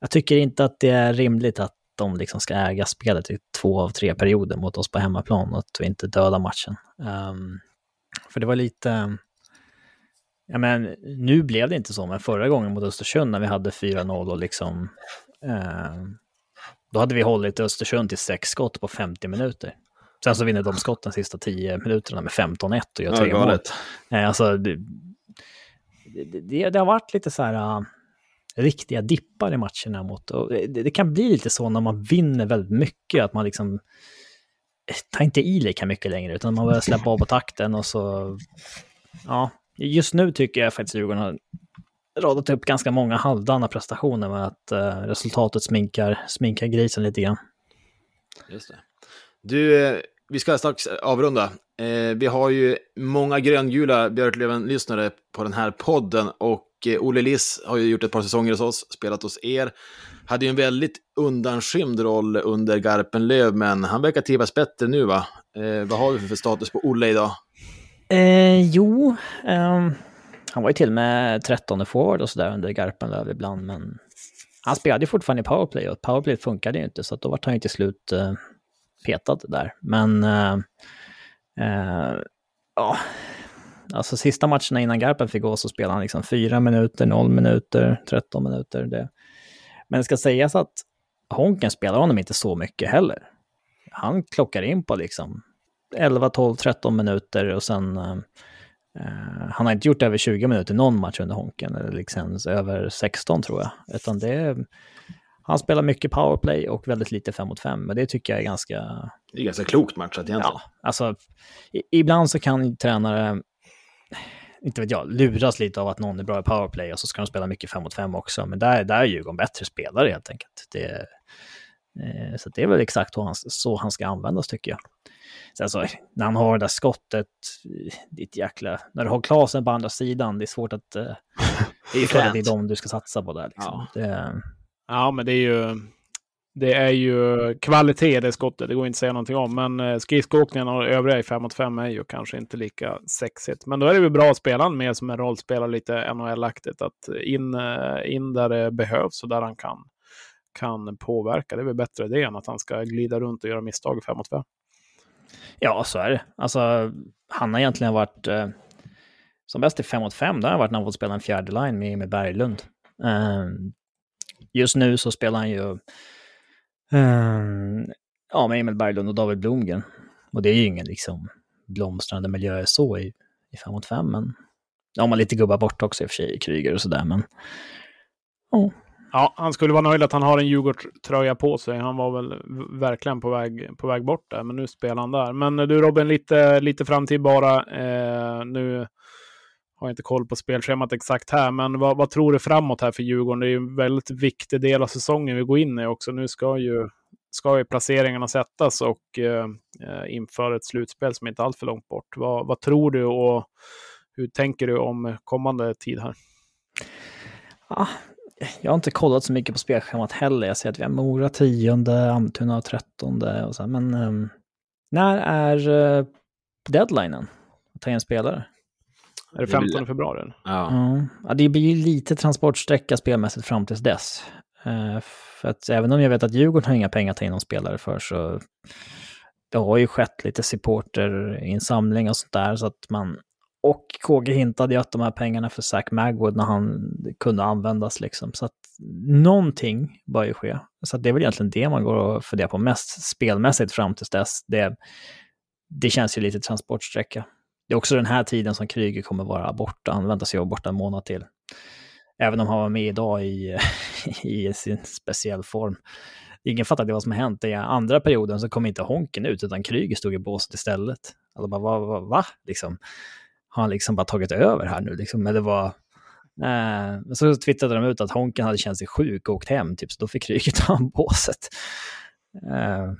jag tycker inte att det är rimligt att de liksom ska äga spelet i två av tre perioder mot oss på hemmaplan och att vi inte dödar matchen. Um, för det var lite... Ja, men nu blev det inte så, men förra gången mot Östersund när vi hade 4-0 och liksom då hade vi hållit Östersund till sex skott på 50 minuter. Sen så vinner de skotten sista 10 minuterna med 15-1 och gör tre ja, mål. Eh, alltså, det, det, det, har varit lite så här uh, riktiga dippar i matcherna mot... Och det, det, kan bli lite så när man vinner väldigt mycket, att man liksom eh, tar inte i lika mycket längre, utan man börjar släppa av på takten och så... Ja, just nu tycker jag faktiskt Djurgården har radat upp ganska många halvdana prestationer med att uh, resultatet sminkar, sminkar grisen lite grann. Just det. Du, eh, vi ska strax avrunda. Eh, vi har ju många gröngula Björklöven-lyssnare på den här podden och eh, Olle Liss har ju gjort ett par säsonger hos oss, spelat hos er. Hade ju en väldigt undanskymd roll under Garpenlöv, men han verkar trivas bättre nu va? Eh, vad har vi för status på Olle idag? Eh, jo, um, han var ju till och med 13 forward och sådär under Garpenlöv ibland, men han spelade ju fortfarande i powerplay och powerplay funkade ju inte, så då var han ju till slut uh, petad där. Men uh, uh, ja, alltså sista matcherna innan Garpen fick gå så spelade han liksom 4 minuter, 0 minuter, 13 minuter. Det. Men det ska sägas att Honken spelar honom inte så mycket heller. Han klockar in på liksom 11, 12, 13 minuter och sen Uh, han har inte gjort över 20 minuter någon match under Honken, eller liksom över 16 tror jag. Utan det är, han spelar mycket powerplay och väldigt lite 5 mot 5, men det tycker jag är ganska... Det är ganska klokt matchat egentligen. Ja, alltså i, ibland så kan tränare, inte vet jag, luras lite av att någon är bra i powerplay och så ska de spela mycket 5 mot 5 också, men där, där är Djurgården bättre spelare helt enkelt. Det, eh, så det är väl exakt så han, så han ska användas tycker jag. Sen så, när han har det där skottet, ditt jäkla... När du har Klasen på andra sidan, det är svårt att... Eh, det är ju klart att det är dem du ska satsa på där. Liksom. Ja. Det, ja, men det är ju... Det är ju kvalitet i det skottet, det går inte att säga någonting om. Men eh, skridskoåkningen och övriga i 5 mot 5 är ju kanske inte lika sexigt. Men då är det ju bra att spela med som en rollspelare lite NHL-aktigt. Att in, eh, in där det behövs och där han kan, kan påverka. Det är väl bättre det än att han ska glida runt och göra misstag i 5 mot 5. Ja, så är det. Alltså, han har egentligen varit eh, som bäst i 5 mot 5. Det har han varit när han fått spela en fjärde line med Emil Berglund. Eh, just nu så spelar han ju eh, ja, med Emil Berglund och David Blomgren. Och det är ju ingen liksom blomstrande miljö så i, i 5 mot 5, men ja, man har lite gubbar bort också i och för sig, Kryger och sådär, men oh. Ja, han skulle vara nöjd att han har en Djurgårdströja på sig. Han var väl verkligen på väg, på väg bort där, men nu spelar han där. Men eh, du Robin, lite, lite framtid bara. Eh, nu har jag inte koll på spelschemat exakt här, men vad, vad, tror du framåt här för Djurgården? Det är ju en väldigt viktig del av säsongen vi går in i också. Nu ska ju ska ju placeringarna sättas och eh, eh inför ett slutspel som inte är alltför långt bort. Vad, vad tror du och hur tänker du om kommande tid här? Ja, jag har inte kollat så mycket på spelschemat heller. Jag ser att vi har Mora 10, Almtuna 13 och så. Men um, när är uh, deadlinen? Att ta in spelare? Är det 15 februari? Ja. ja. Det blir ju lite transportsträcka spelmässigt fram tills dess. Uh, för att även om jag vet att Djurgården har inga pengar att ta in någon spelare för så det har ju skett lite supporterinsamling och sånt där så att man och KG hintade ju att de här pengarna för Zack Magwood när han kunde användas liksom. Så att någonting bör ju ske. Så det är väl egentligen det man går och funderar på mest spelmässigt fram tills dess. Det, det känns ju lite transportsträcka. Det är också den här tiden som Kryger kommer vara borta. Han väntas ju vara borta en månad till. Även om han var med idag i, i sin speciell form. Ingen fattade vad som har hänt. I andra perioden så kom inte Honken ut, utan Kryger stod i båset istället. Alltså bara, va? va, va? Liksom har han liksom bara tagit över här nu? Liksom? Men det var... Eh, så twittrade de ut att Honken hade känt sig sjuk och åkt hem, typ, så då fick Kryger ta båset. Eh,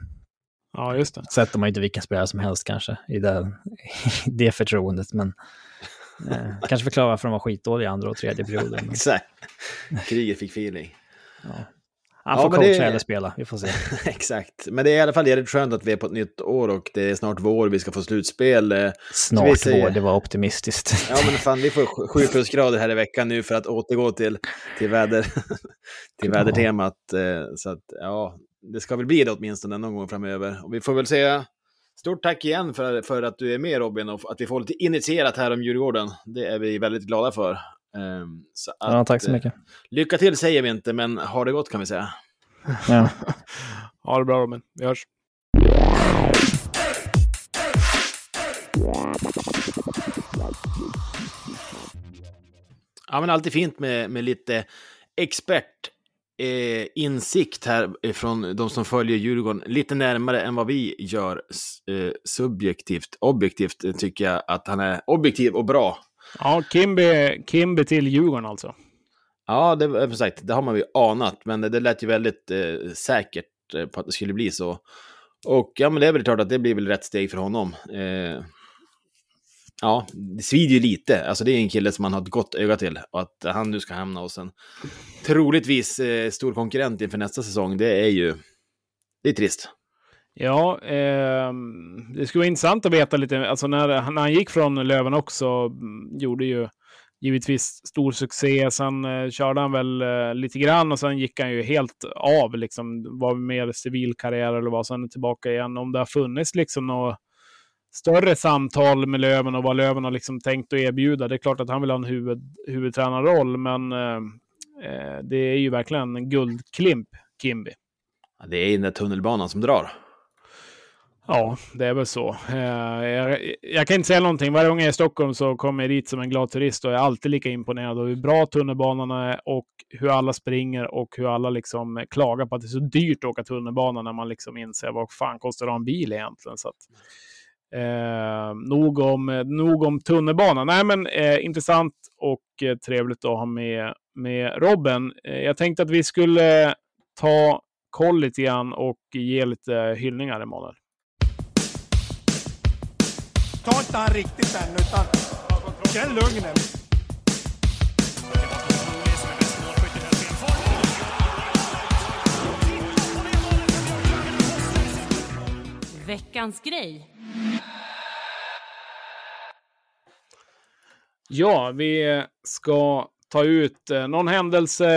ja, just det. Sätter man inte vilken spelare som helst kanske i det, i det förtroendet, men eh, kanske förklara varför de var skitdåliga i andra och tredje perioden. Exakt. Kriget fick feeling. Ja. Han får ja, coacha det... eller spela, vi får se. Exakt, men det är i alla fall jävligt skönt att vi är på ett nytt år och det är snart vår, vi ska få slutspel. Eh, snart säger... vår, det var optimistiskt. Ja, men fan, vi får sju plusgrader här i veckan nu för att återgå till, till, väder, till vädertemat. Eh, så att, ja, det ska väl bli det åtminstone någon gång framöver. Och vi får väl säga stort tack igen för, för att du är med Robin och att vi får lite initierat här om Djurgården. Det är vi väldigt glada för. Um, så att, ja, tack så mycket. Eh, lycka till säger vi inte, men ha det gott kan vi säga. Ja. ha det bra Robin, vi hörs. Ja, men alltid fint med, med lite expert eh, insikt här från de som följer Djurgården lite närmare än vad vi gör eh, subjektivt. Objektivt tycker jag att han är objektiv och bra Ja, Kimby, Kimby till Djurgården alltså. Ja, det, eh, som sagt, det har man ju anat, men det, det lät ju väldigt eh, säkert eh, på att det skulle bli så. Och ja, men det är väl klart att det blir väl rätt steg för honom. Eh, ja, det svider ju lite. Alltså det är en kille som man har ett gott öga till. Och att han nu ska hamna hos en troligtvis eh, stor konkurrent inför nästa säsong, det är ju... Det är trist. Ja, eh, det skulle vara intressant att veta lite. Alltså när, när han gick från Löven också, mm, gjorde ju givetvis stor succé. Sen eh, körde han väl eh, lite grann och sen gick han ju helt av. Liksom, var mer civilkarriär eller vad. Sen tillbaka igen. Om det har funnits liksom något större samtal med Löven och vad Löven har liksom tänkt att erbjuda. Det är klart att han vill ha en huvud, huvudtränarroll, men eh, eh det är ju verkligen en guldklimp, Kimby. Det är den där tunnelbanan som drar. Ja, det är väl så. Eh, jag, jag, kan inte säga någonting. Varje gång jag är i Stockholm så kommer jag dit som en glad turist och jag är alltid lika imponerad av hur bra tunnelbanan är och hur alla springer och hur alla liksom klagar på att det är så dyrt att åka tunnelbana när man liksom inser vad fan kostar det att ha en bil egentligen. Så att, eh, nog, om, nog om tunnelbanan. Nej, men eh, intressant och eh, trevligt att ha med, med Robben. Eh, jag tänkte att vi skulle ta koll lite grann och ge lite hyllningar, Emanuel ta inte han riktigt än, utan känn lugnet. Veckans grej. Ja, vi ska ta ut eh, någon händelse,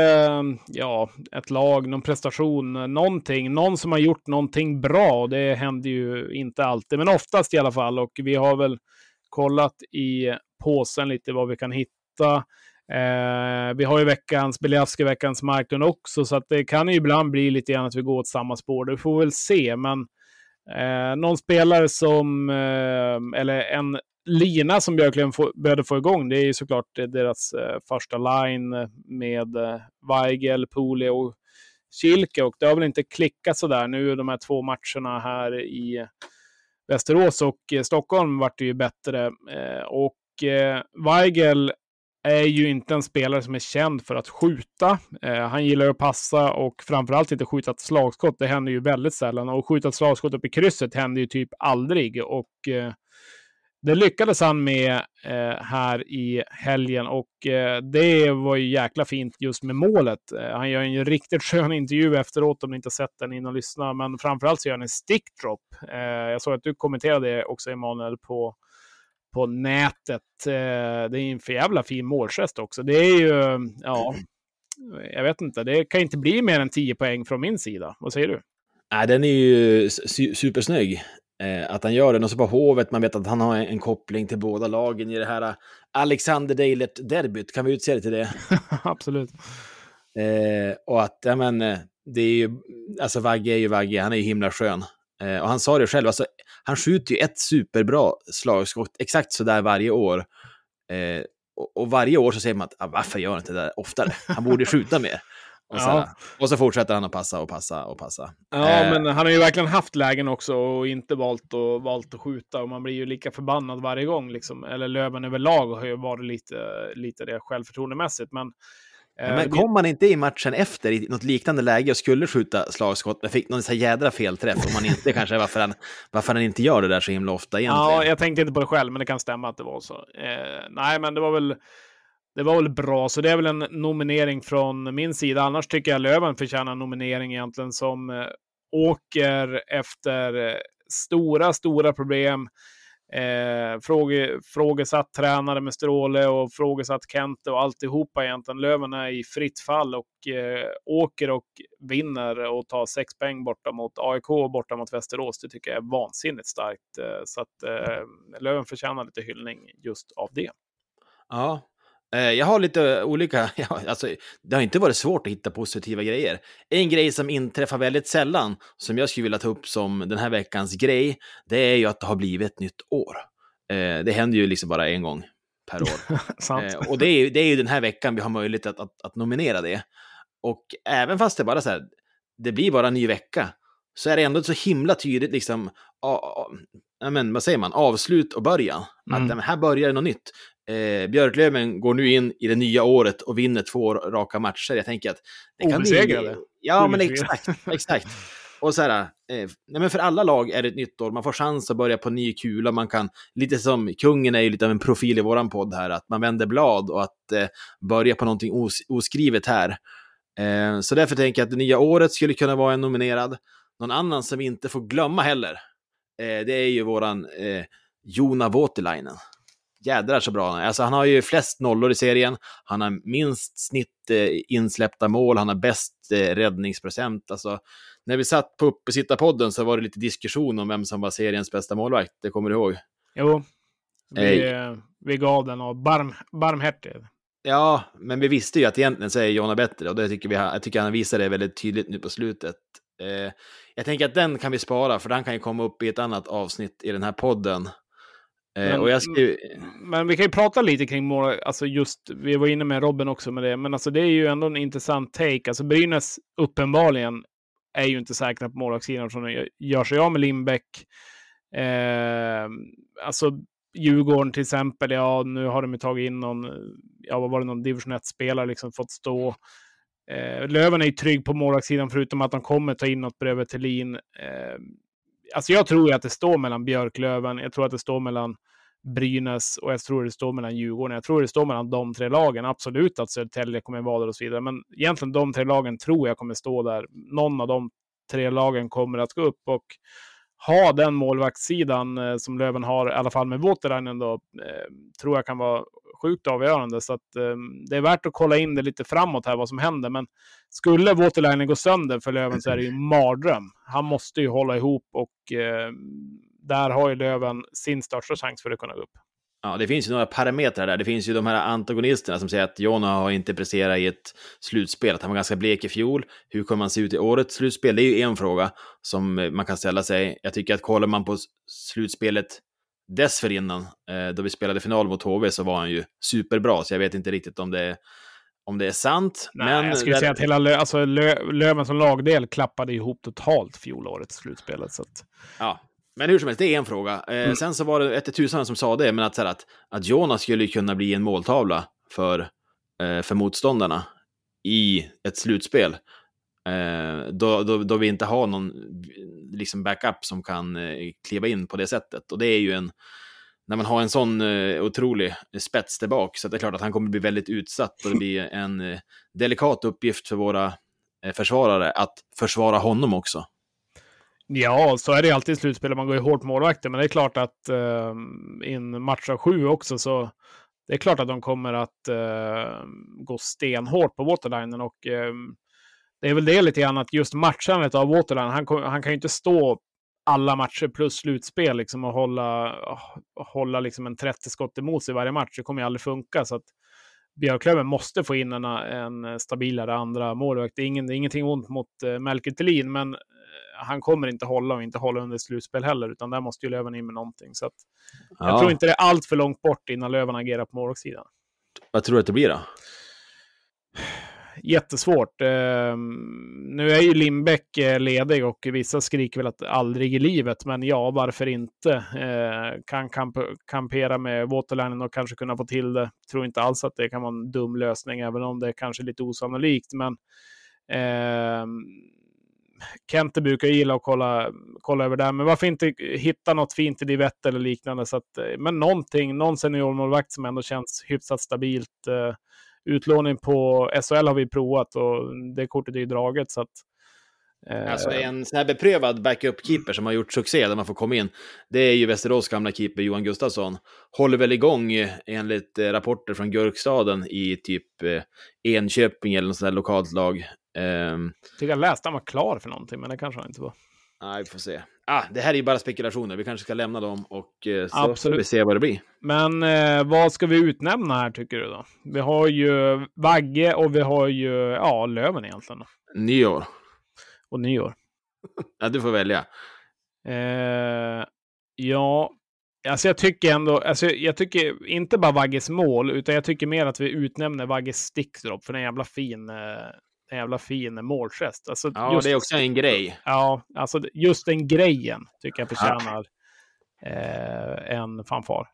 ja, ett lag, någon prestation, någonting, någon som har gjort någonting bra. Det händer ju inte alltid, men oftast i alla fall. Och vi har väl kollat i påsen lite vad vi kan hitta. Eh, vi har ju veckans Beliavski, veckans Marklund också, så att det kan ju ibland bli lite grann att vi går åt samma spår. Det får vi väl se, men eh, någon spelare som, eh, eller en lina som Björklund få, behövde få igång, det är ju såklart deras eh, första line med eh, Weigel, Poli och Kilke. Och det har väl inte klickat sådär nu de här två matcherna här i Västerås och eh, Stockholm vart det ju bättre. Eh, och eh, Weigel är ju inte en spelare som är känd för att skjuta. Eh, han gillar att passa och framförallt inte skjuta ett slagskott. Det händer ju väldigt sällan. Och skjuta ett slagskott upp i krysset händer ju typ aldrig. Och eh, det lyckades han med eh, här i helgen och eh, det var ju jäkla fint just med målet. Eh, han gör en riktigt skön intervju efteråt om ni inte sett den in och lyssna, men framförallt så gör han en stickdrop. Eh, jag såg att du kommenterade det också, Emanuel, på, på nätet. Eh, det är en för jävla fin målgest också. Det är ju, ja, jag vet inte, det kan inte bli mer än 10 poäng från min sida. Vad säger du? Nej, den är ju supersnygg. Eh, att han gör den och så på Hovet, man vet att han har en koppling till båda lagen i det här eh, Alexander Deilert-derbyt. Kan vi utse det till det? Absolut. Eh, och att, ja men, eh, det är ju, alltså Vagge är ju Vagge, han är ju himla skön. Eh, och han sa det själv, alltså, han skjuter ju ett superbra slagskott exakt så där varje år. Eh, och, och, varje år så säger man att ah, varför gör han inte det där oftare? Han borde skjuta mer. Och så, ja. och så fortsätter han att passa och passa och passa. Ja, eh. men han har ju verkligen haft lägen också och inte valt, och, valt att skjuta. Och man blir ju lika förbannad varje gång. Liksom. Eller Löven överlag har ju varit lite, lite det självförtroendemässigt. Men, eh, men kom man inte i matchen efter i något liknande läge och skulle skjuta slagskott, men fick någon så jädra felträff och man inte kanske varför han, varför han inte gör det där så himla ofta egentligen. Ja, jag tänkte inte på det själv, men det kan stämma att det var så. Eh, nej, men det var väl det var väl bra, så det är väl en nominering från min sida. Annars tycker jag Löven förtjänar en nominering egentligen som eh, åker efter eh, stora, stora problem. Eh, fråge, frågesatt tränare med Stråle och frågesatt Kente och alltihopa egentligen. Löven är i fritt fall och eh, åker och vinner och tar sex poäng borta mot AIK och borta mot Västerås. Det tycker jag är vansinnigt starkt. Eh, så att eh, Löven förtjänar lite hyllning just av det. Ja, jag har lite olika, alltså, det har inte varit svårt att hitta positiva grejer. En grej som inträffar väldigt sällan, som jag skulle vilja ta upp som den här veckans grej, det är ju att det har blivit ett nytt år. Eh, det händer ju liksom bara en gång per år. eh, och det är, ju, det är ju den här veckan vi har möjlighet att, att, att, nominera det. Och även fast det bara så här, det blir bara en ny vecka, så är det ändå så himla tydligt liksom, a, a, men, vad säger man, avslut och början. Mm. Att här börjar det något nytt. Eh, Björklöven går nu in i det nya året och vinner två raka matcher. Jag tänker att det kan bli... Ja, men exakt. exakt. Och så här, eh, nej men för alla lag är det ett nytt år. Man får chans att börja på ny kula. Man kan, lite som kungen är ju lite av en profil i våran podd här, att man vänder blad och att eh, börja på någonting os oskrivet här. Eh, så därför tänker jag att det nya året skulle kunna vara en nominerad. Någon annan som vi inte får glömma heller, eh, det är ju våran eh, Jona Voutilainen jädrar så bra han är. Alltså, han har ju flest nollor i serien, han har minst snitt eh, insläppta mål, han har bäst eh, räddningsprocent. Alltså, när vi satt på uppesittarpodden så var det lite diskussion om vem som var seriens bästa målvakt, det kommer du ihåg? Jo, vi, eh, vi gav den av barm, barmhärtig. Ja, men vi visste ju att egentligen så är Jonna bättre och det tycker vi, jag tycker han visar det väldigt tydligt nu på slutet. Eh, jag tänker att den kan vi spara, för den kan ju komma upp i ett annat avsnitt i den här podden. Eh, men, och jag skrev... men vi kan ju prata lite kring mål, alltså just, vi var inne med Robin också med det, men alltså det är ju ändå en intressant take. Alltså Brynäs uppenbarligen är ju inte säkra på målvaktssidan från att gör sig av med Lindbäck. Eh, alltså Djurgården till exempel, ja nu har de ju tagit in någon, ja vad var det, någon division 1-spelare liksom fått stå. Eh, Löven är ju trygg på målvaktssidan förutom att de kommer ta in något bredvid Thelin. Eh, alltså jag tror ju att det står mellan Björklöven, jag tror att det står mellan Brynäs och jag tror det står mellan Djurgården. Jag tror det står mellan de tre lagen. Absolut att Södertälje kommer vara där och så vidare, men egentligen de tre lagen tror jag kommer stå där. Någon av de tre lagen kommer att gå upp och ha den målvaktssidan eh, som Löven har, i alla fall med Voutilainen då, eh, tror jag kan vara sjukt avgörande. Så att, eh, det är värt att kolla in det lite framåt här, vad som händer. Men skulle Voutilainen gå sönder för Löven så är det ju en mardröm. Han måste ju hålla ihop och eh, där har ju Löven sin största chans för att kunna gå upp. Ja, det finns ju några parametrar där. Det finns ju de här antagonisterna som säger att Jona har inte presterat i ett slutspel, att han var ganska blek i fjol. Hur kommer man se ut i årets slutspel? Det är ju en fråga som man kan ställa sig. Jag tycker att kollar man på slutspelet dessförinnan, eh, då vi spelade final mot HV, så var han ju superbra, så jag vet inte riktigt om det är om det är sant. Nej, men jag skulle där... säga att hela Lö alltså, Lö Löven som lagdel klappade ihop totalt fjolårets slutspelet. Så att... Ja, men hur som helst, det är en fråga. Eh, mm. Sen så var det ett tusan som sa det, men att, så här, att, att Jonas skulle kunna bli en måltavla för, eh, för motståndarna i ett slutspel. Eh, då, då, då vi inte har någon liksom backup som kan kliva in på det sättet. Och det är ju en, när man har en sån otrolig spets tillbaka, så det är klart att han kommer bli väldigt utsatt och det blir en delikat uppgift för våra försvarare att försvara honom också. Ja, så är det alltid i slutspel. Man går ju hårt målvakter, men det är klart att eh, i en match av sju också så det är klart att de kommer att eh, gå stenhårt på waterlinen och eh, det är väl det lite grann att just matchandet av waterline, han, han kan ju inte stå alla matcher plus slutspel liksom och hålla, hålla liksom en 30 skott emot sig varje match. Det kommer ju aldrig funka. Så att Björklöven måste få in en, en stabilare andra målvakt. Det är, ingen, det är ingenting ont mot eh, Melker Thelin, men han kommer inte hålla och inte hålla under slutspel heller, utan där måste ju Löven in med någonting. Så att, ja. Jag tror inte det är allt för långt bort innan Löven agerar på målvaktssidan. Vad tror du att det blir då? jättesvårt. Eh, nu är ju Lindbäck eh, ledig och vissa skriker väl att aldrig i livet, men ja, varför inte? Eh, kan kamp kampera med Waterlinen och kanske kunna få till det. Tror inte alls att det kan vara en dum lösning, även om det är kanske lite osannolikt. Men eh, Kente brukar gilla att kolla, kolla över det, men varför inte hitta något fint i Divett eller liknande? Så att, eh, men någonting, någon seniormålvakt som ändå känns hyfsat stabilt. Eh, utlåning på SHL har vi provat och det kortet är ju draget. Så att. Eh, alltså en sån här beprövad backup-keeper som har gjort succé där man får komma in, det är ju Västerås gamla keeper Johan Gustafsson. Håller väl igång enligt rapporter från Gurkstaden i typ Enköping eller något sånt där lokalt lag. Um... Jag tycker jag läste han var klar för någonting, men det kanske han inte var. Nej, vi får se. Ah, det här är ju bara spekulationer. Vi kanske ska lämna dem och eh, så Absolut. får vi se vad det blir. Men eh, vad ska vi utnämna här tycker du då? Vi har ju Vagge och vi har ju ja, Löven egentligen. Nyår. Och nyår. ja, du får välja. Eh, ja, alltså jag tycker ändå, alltså jag tycker inte bara Vagges mål, utan jag tycker mer att vi utnämner Vagges stickdrop för den jävla fin eh, jävla fin målgest. Alltså, ja, just, det är också en grej. Ja, alltså just den grejen tycker jag förtjänar eh, en fanfar.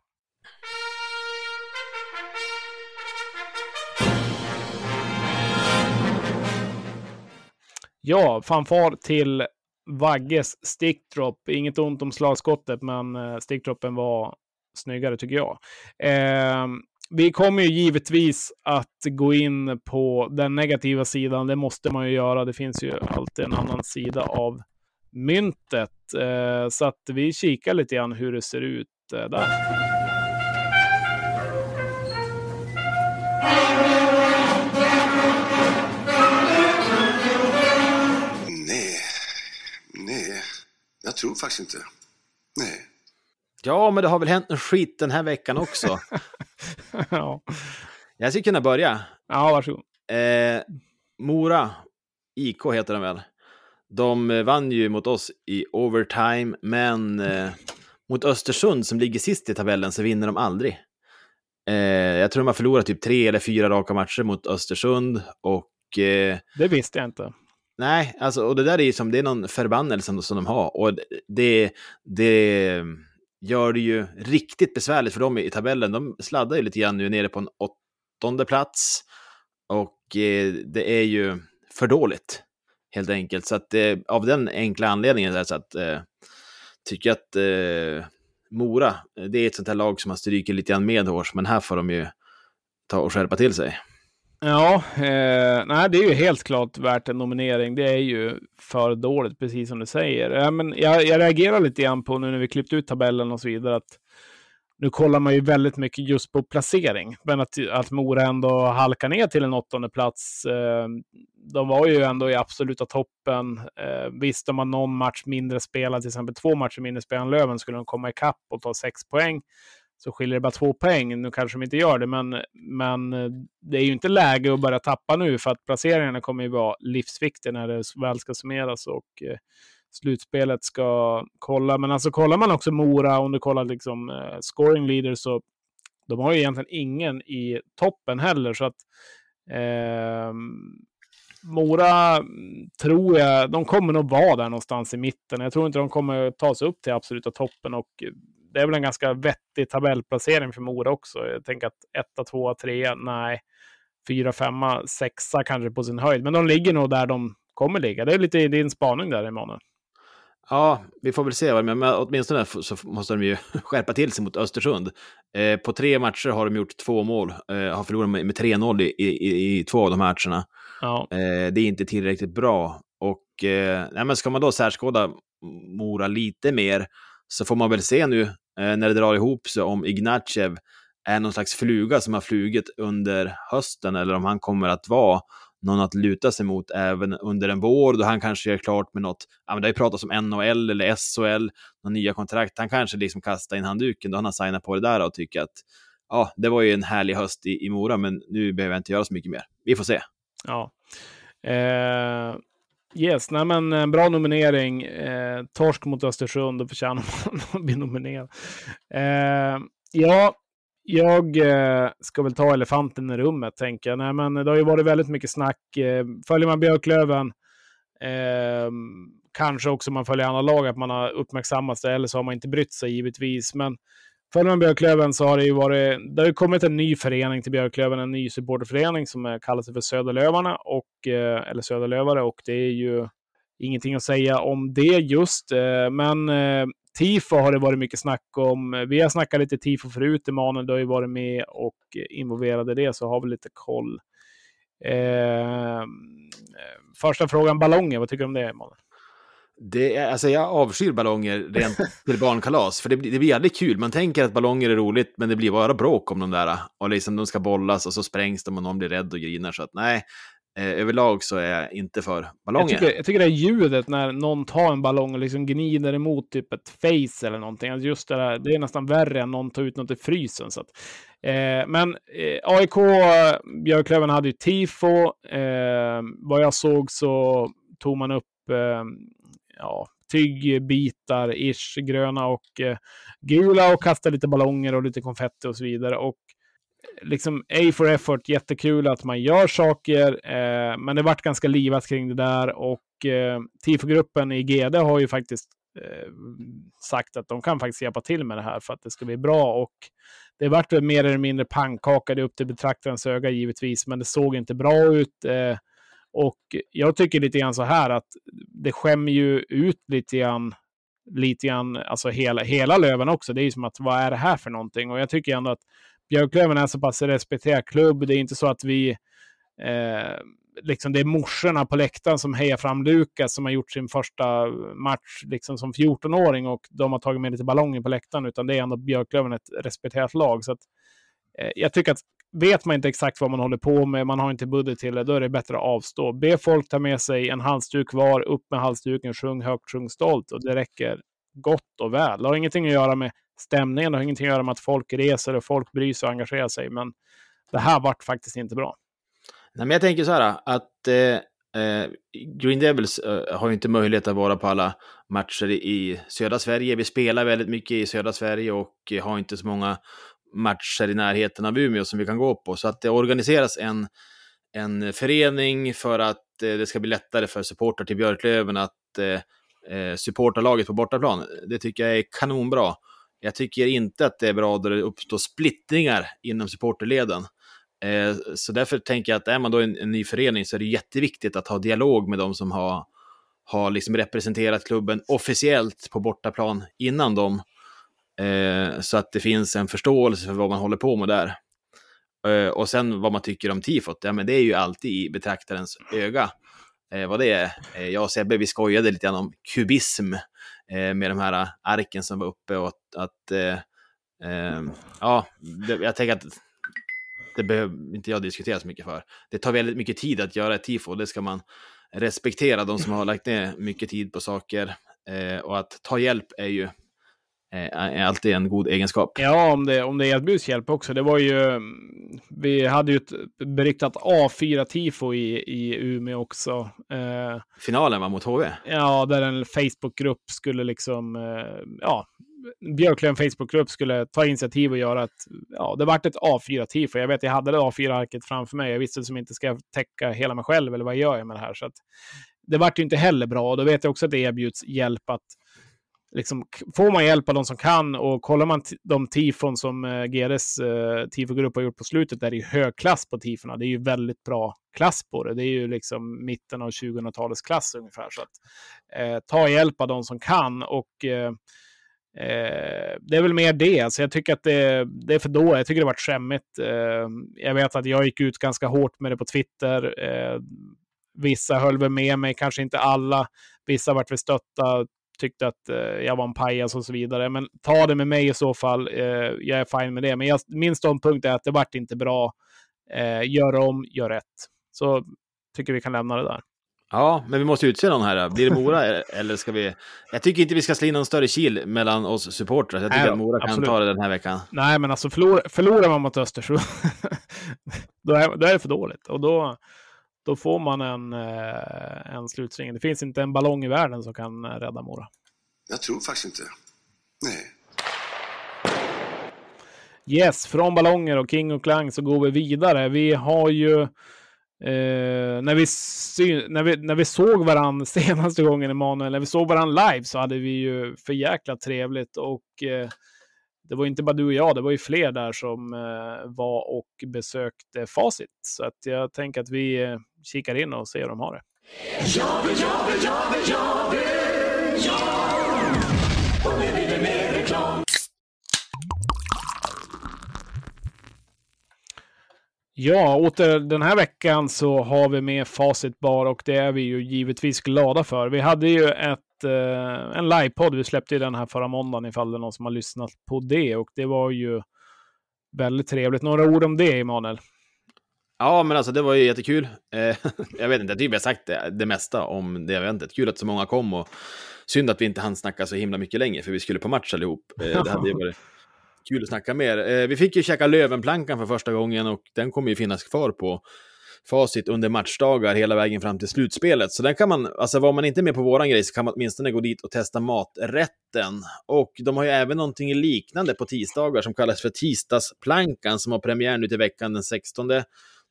Ja, fanfar till Vagges stickdrop. Inget ont om slagskottet, men eh, stickdroppen var snyggare tycker jag. Eh, vi kommer ju givetvis att gå in på den negativa sidan. Det måste man ju göra. Det finns ju alltid en annan sida av myntet. Eh, så att vi kikar lite grann hur det ser ut eh, där. Nej, nej, jag tror faktiskt inte. Nej. Ja, men det har väl hänt en skit den här veckan också. ja. Jag ska kunna börja. Ja, varsågod. Eh, Mora, IK heter de väl. De vann ju mot oss i overtime, men eh, mot Östersund som ligger sist i tabellen så vinner de aldrig. Eh, jag tror de har förlorat typ tre eller fyra raka matcher mot Östersund och... Eh, det visste jag inte. Nej, alltså, och det där är ju som, det är någon förbannelse som de har. Och det, det, gör det ju riktigt besvärligt för dem i tabellen. De sladdar ju lite grann nu nere på en åttonde plats. Och eh, det är ju för dåligt, helt enkelt. Så att eh, av den enkla anledningen så att eh, tycker jag att eh, Mora, eh, det är ett sånt här lag som man stryker lite grann medhårs, men här får de ju ta och skärpa till sig. Ja, eh, nej, det är ju helt klart värt en nominering. Det är ju för dåligt, precis som du säger. Eh, men jag, jag reagerar lite grann på nu när vi klippt ut tabellen och så vidare, att nu kollar man ju väldigt mycket just på placering, men att, att Mora ändå halkar ner till en åttonde plats. Eh, de var ju ändå i absoluta toppen. Eh, visst, om man någon match mindre spelad, till exempel två matcher mindre spelad än Löven, skulle de komma ikapp och ta sex poäng så skiljer det bara två poäng. Nu kanske de inte gör det, men, men eh, det är ju inte läge att börja tappa nu för att placeringarna kommer ju vara livsviktiga när det väl ska summeras och eh, slutspelet ska kolla. Men alltså kollar man också Mora, om du kollar liksom eh, scoring leader, så de har ju egentligen ingen i toppen heller. Så att eh, Mora mm, tror jag, de kommer nog vara där någonstans i mitten. Jag tror inte de kommer ta sig upp till absoluta toppen och eh, det är väl en ganska vettig tabellplacering för Mora också. Jag tänker att etta, tvåa, trea, nej. Fyra, femma, sexa kanske på sin höjd. Men de ligger nog där de kommer ligga. Det är lite din spaning där, Emanuel. Ja, vi får väl se. vad- Men åtminstone så måste de ju skärpa till sig mot Östersund. Eh, på tre matcher har de gjort två mål. Eh, har förlorat med, med 3-0 i, i, i två av de matcherna. Ja, Eh, det är inte tillräckligt bra. Och eh, nej, men ska man då särskåda Mora lite mer så får man väl se nu Eh, när det drar ihop sig om Ignatjev är någon slags fluga som har flugit under hösten eller om han kommer att vara någon att luta sig mot även under en vår då han kanske gör klart med något, ja men det har ju pratats om NHL eller SHL, några nya kontrakt, han kanske liksom kastar in handduken då han har signat på det där och tycker att ja, det var ju en härlig höst i, i Mora men nu behöver jag inte göra så mycket mer. Vi får se. ja. Eh, yes, nej men en bra nominering. Eh, torsk mot Östersund, då förtjänar man att bli nominerad. Eh, ja, jag eh, ska väl ta elefanten i rummet, tänker jag. Nej, men det har ju varit väldigt mycket snack. Eh, följer man Björklöven, eh, kanske också man följer andra lag, att man har uppmärksammat det, eller så har man inte brytt sig givetvis. Men följer man Björklöven så har det ju varit, det har ju kommit en ny förening till Björklöven, en ny supporterförening som kallar sig för Söderlövarna, och, eh, eller Söderlövare, och det är ju ingenting att säga om det just. Eh, men eh, tifo har det varit mycket snack om. Vi har snackat lite tifo förut. Emanuel, du har ju varit med och involverad i det, så har vi lite koll. Eh, första frågan, ballonger. Vad tycker du om det, Emanuel? Det är, alltså jag avskyr ballonger rent till barnkalas, för det blir, det blir aldrig kul. Man tänker att ballonger är roligt, men det blir bara bråk om de där. Och liksom de ska bollas och så sprängs de och någon blir rädd och grinar. Så att nej, eh, överlag så är jag inte för Jag ballonger. tycker, jag tycker det är ljudet när någon tar en ballong och liksom gnider emot typ ett face eller någonting. Alltså just det, där, det är nästan värre än någon tar ut något i frysen. Så att, eh, men eh, AIK, Björklöven hade ju tifo. Eh, vad jag såg så tog man upp eh, ja, tyggbitar, ish, gröna och eh, gula och kasta lite ballonger och lite konfetti och så vidare. Och eh, liksom A for effort, jättekul att man gör saker, eh, men det vart ganska livat kring det där och eh, TIFO-gruppen i GD har ju faktiskt eh, sagt att de kan faktiskt hjälpa till med det här för att det ska bli bra och det vart väl mer eller mindre pannkaka, det är upp till betraktarens öga givetvis, men det såg inte bra ut. Eh, och jag tycker lite grann så här att det skämmer ju ut lite grann, lite grann, alltså hela, hela Löven också. Det är ju som att vad är det här för någonting? Och jag tycker ändå att Björklöven är så pass respekterad klubb. Det är inte så att vi eh, liksom det är morsorna på läktaren som hejar fram Lukas som har gjort sin första match liksom som 14-åring och de har tagit med lite ballonger på läktaren, utan det är ändå Björklöven ett respekterat lag. Så att, eh, jag tycker att vet man inte exakt vad man håller på med, man har inte budget till det, då är det bättre att avstå. Be folk ta med sig en halsduk var, upp med halsduken, sjung högt, sjung stolt och det räcker gott och väl. Det har ingenting att göra med stämningen, det har ingenting att göra med att folk reser och folk bryr sig och engagerar sig, men det här vart faktiskt inte bra. Nej, men jag tänker så här att eh, eh, Green Devils eh, har ju inte möjlighet att vara på alla matcher i, södra Sverige. Vi spelar väldigt mycket i södra Sverige och har inte så många matcher i närheten av Umeå som vi kan gå på. Så att det organiseras en, en förening för att eh, det ska bli lättare för supportrar till Björklöven att eh, eh, supporta laget på bortaplan. Det tycker jag är kanonbra. Jag tycker inte att det är bra då det uppstår splittringar inom supporterleden. Eh, Så därför tänker jag att är man då en, en ny förening så är det jätteviktigt att ha dialog med de som har, har liksom representerat klubben officiellt på bortaplan innan dem. Eh, Så att det finns en förståelse för vad man håller på med där. Eh, Och sen vad man tycker om tifot, ja men det är ju alltid i betraktarens öga. Eh, vad det är. Eh, Jag och Sebbe, vi skojade lite grann om kubism eh, med de här arken som var uppe och att, att eh, eh, ja, det, jag tänker att det behöver inte jag diskutera så mycket för. Det tar väldigt mycket tid att göra ett tifo det ska man respektera de som har lagt ner mycket tid på saker. Eh, och att ta hjälp är ju eh, är alltid en god egenskap. Ja, om det, om det erbjuds hjälp också. Det var ju, vi hade ju ett beryktat A4-tifo i, i Umeå också. Eh, Finalen var mot HV. ja, där en Facebookgrupp skulle liksom, eh, ja, Björklöven Facebookgrupp skulle ta initiativ och göra ett, ja, det vart ett A4-tifo. Jag vet, jag hade det A4-arket framför mig. Jag visste som inte ska jag täcka hela mig själv eller vad gör jag med det här? Så att, det vart ju inte heller bra och då vet jag också att det erbjuds hjälp att liksom, får man hjälp av de som kan och kollar man de tifon som eh, GDs eh, tifogrupp har gjort på slutet, där det är ju hög klass på tifona. Det är ju väldigt bra klass på det. Det är ju liksom mitten av 2000-talets klass ungefär. Så att, eh, ta hjälp av de som kan och eh, Eh, det är väl mer det. Alltså jag tycker att det, det är för dåligt. Jag tycker det varit skämmigt. Eh, jag vet att jag gick ut ganska hårt med det på Twitter. Eh, vissa höll väl med mig, kanske inte alla. Vissa vart väl stötta, tyckte att eh, jag var en pajas och så vidare. Men ta det med mig i så fall. Eh, jag är fine med det. Men jag, min ståndpunkt är att det vart inte bra. Eh, gör om, gör rätt. Så tycker vi kan lämna det där. Ja, men vi måste utse någon här. Blir det Mora eller ska vi... Jag tycker inte vi ska slå in någon större kil mellan oss supportrar. Jag tycker Nej att Mora kan absolut. ta det den här veckan. Nej, men alltså förlor, förlorar man mot Östersund, då, är, då är det för dåligt. Och då, då får man en, eh, en slutsträng. Det finns inte en ballong i världen som kan eh, rädda Mora. Jag tror faktiskt inte. Nej. Yes, från ballonger och King och Klang så går vi vidare. Vi har ju, eh, när, vi sy- när, vi, när vi såg varandra senaste gången, Emanuel, när vi såg varandra live så hade vi ju för jäkla trevligt och eh, det var inte bara du och jag, det var ju fler där som eh, var och besökte Facit. Så att jag tänker att vi eh, kikar in och ser hur de har det. Ja, åter den här veckan så har vi med Facit Bar och det är vi ju givetvis glada för. Vi hade ju ett, eh, en livepodd, vi släppte ju den här förra måndagen ifall det är någon som har lyssnat på det och det var ju väldigt trevligt. Några ord om det, Emanuel? Ja, men alltså det var ju jättekul. Eh, jag vet inte, jag tycker vi har sagt det, det mesta om det eventet. Kul att så många kom och synd att vi inte hann snacka så himla mycket längre, för vi skulle på match allihop. Eh, det hade ju varit kul att snacka mer. Eh, vi fick ju käka Lövenplankan för första gången och den kommer ju finnas kvar på facit under matchdagar hela vägen fram till slutspelet. Så den kan man, alltså var man inte med på våran grej så kan man åtminstone gå dit och testa maträtten. Och de har ju även någonting liknande på tisdagar som kallas för tisdagsplankan som har premiär nu till veckan den 16.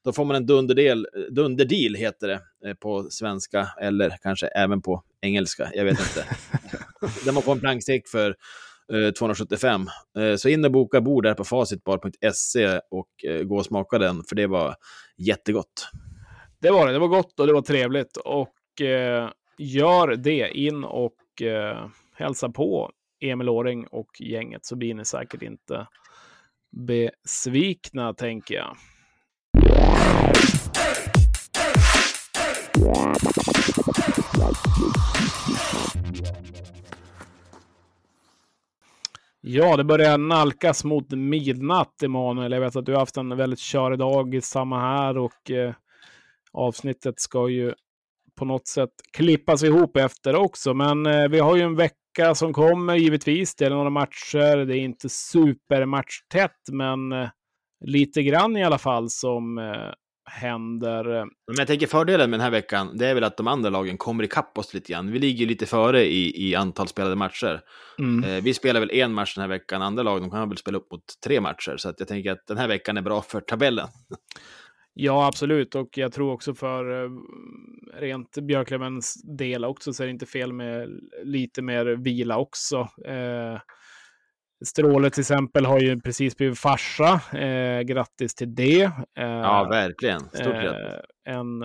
Då får man en dunderdel, dunderdeal, heter det eh, på svenska, eller kanske även på engelska, jag vet inte. Där man får en plankstek för Eh, 275. Eh, så in och boka bord där på facitbar.se och eh, gå och smaka den, för det var jättegott. Det var det, det var gott och det var trevligt. Och eh, gör det, in och eh, hälsa på Emil Åring och gänget så blir ni säkert inte besvikna, tänker jag. Ja, det börjar nalkas mot midnatt, Emanuel. Jag vet att du har haft en väldigt körig dag, samma här, och eh, avsnittet ska ju på något sätt klippas ihop efter också. Men eh, vi har ju en vecka som kommer, givetvis. Det är några matcher. Det är inte supermatchtätt, men eh, lite grann i alla fall som eh, händer. Men jag tänker fördelen med den här veckan, det är väl att de andra lagen kommer ikapp oss lite grann. Vi ligger lite före i, i antal spelade matcher. Mm. Eh, vi spelar väl en match den här veckan, andra lag de kan väl spela upp mot tre matcher. Så att jag tänker att den här veckan är bra för tabellen. Ja, absolut. Och jag tror också för eh, rent Björklövens del också så är det inte fel med lite mer vila också. Eh, Stråle till exempel har ju precis blivit farsa. Eh, grattis till det. Eh, Ja, verkligen. Stort grattis. eh, En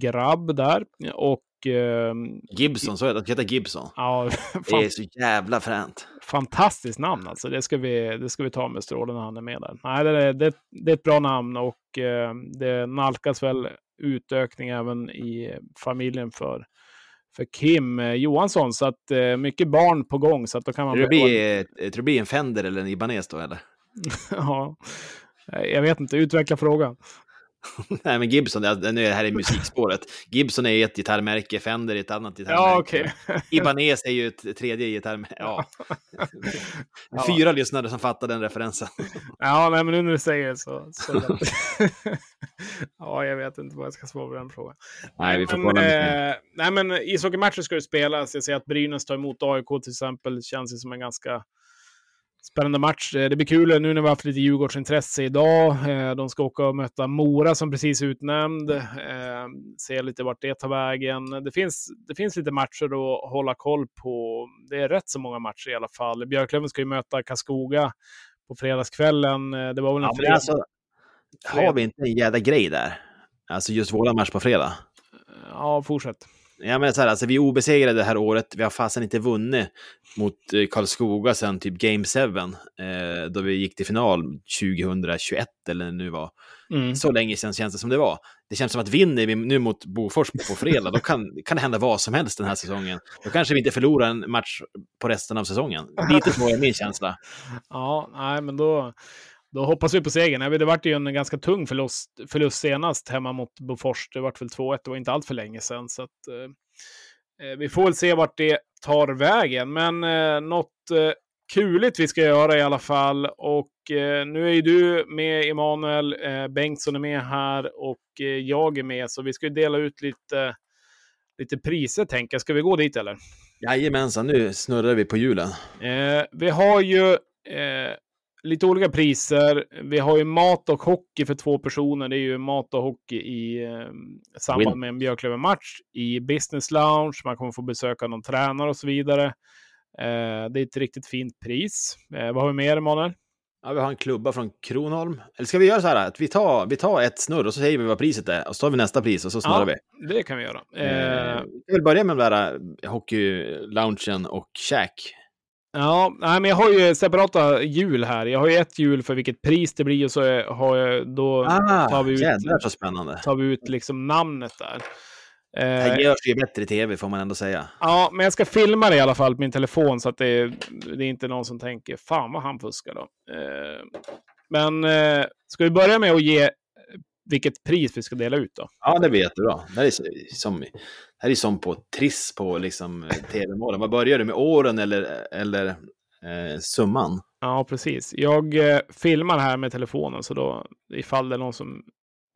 grabb där. Och eh, Gibson, så heter han. heter Gibson. ja, Det är så jävla fränt. fantastiskt namn alltså. Det ska, vi, det ska vi ta med Stråle när han är med där. Nej, det, är, det, det är ett bra namn och eh, det nalkas väl utökning även i familjen för, för Kim eh, Johansson. Så att eh, mycket barn på gång. Så att då kan man Tror det behålla- blir, eh, tror det blir en Fender eller en Ibanez då, eller? ja, jag vet inte. Utveckla frågan. Nej, men Gibson, nu är det här i musikspåret. Gibson är ett gitarrmärke, Fender är ett annat gitarrmärke. Ja, okej. Ibanez är ju ett tredje gitarrmärke. Ja. Fyra lyssnare som fattar den referensen. Ja, nej, men nu när du säger det så... så ja, jag vet inte vad jag ska svara på den frågan. Nej, vi får men, eh, nej, men ishockeymatcher ska ju spelas. Jag ser att Brynäs tar emot AIK till exempel. Det känns ju som en ganska Spännande match. Eh, Det blir kul nu när vi har haft lite Djurgårdsintresse idag. Eh, De ska åka och möta Mora som precis utnämnd. Eh, Se lite vart det tar vägen. Det finns, det finns lite matcher att hålla koll på. Det är rätt så många matcher i alla fall. Björklöven ska ju möta Karlskoga på fredagskvällen. Det var väl en Ja, fredag. alltså, har vi inte en jävla grej där? Alltså just våran match på fredag. Ja, fortsätt. Ja, men så här, alltså, vi är obesegrade det här året. Vi har fasen inte vunnit mot eh, Karlskoga sen typ Game 7, eh, då vi gick till final 2021 eller nu var. Mm. Så länge sedan känns det som det var. Det känns som att vinner vi nu mot Bofors på fredag, då kan, kan det hända vad som helst den här säsongen. Då kanske vi inte förlorar en match på resten av säsongen. Lite så är min känsla. Ja, nej, men då, då hoppas vi på segern. Det vart ju en ganska tung förlust, förlust senast hemma mot Bofors. Det vart väl 2-1, det var inte allt för länge sedan. Så att, eh, eh, vi får väl se vart det tar vägen. Men eh, något eh, kuligt vi ska göra i alla fall. Och eh, nu är ju du med, Emanuel. Eh, Bengtsson är med här och eh, jag är med. Så vi ska ju dela ut lite, lite priser, tänker jag. Ska vi gå dit eller? Jajamensan, nu snurrar vi på hjulen. Eh, vi har ju eh, lite olika priser. Vi har ju mat och hockey för två personer. Det är ju mat och hockey i eh, samband Win. med en Björklöven-match i Business Lounge. Man kommer få besöka någon tränare och så vidare. Eh, det är ett riktigt fint pris. Eh, vad har vi mer, Emanuel? Ja, vi har en klubba från Kronholm. Eller ska vi göra så här att vi tar, vi tar ett snurr och så säger vi vad priset är och så tar vi nästa pris och så snurrar vi. det kan vi göra. Eh, Eh, jag vill börja med den där eh, hockey-loungen och käk. Ja, nej, men jag har ju separata hjul här. Jag har ju ett hjul för vilket pris det blir och så har jag, då tar vi ut, Ah, jädrar så spännande. tar vi ut liksom namnet där. Det Eh, här görs ju bättre i tv får man ändå säga. Ja, men jag ska filma det i alla fall på min telefon så att det, det är inte någon som tänker fan vad han fuskar då. Eh, men eh, ska vi börja med att ge vilket pris vi ska dela ut då? Ja, det blir jättebra. Det här är som, här är som på Triss på liksom, eh, tv-målen. Vad börjar du med? Åren eller, eller eh, summan? Ja, precis. Jag eh, filmar här med telefonen så då ifall det är någon som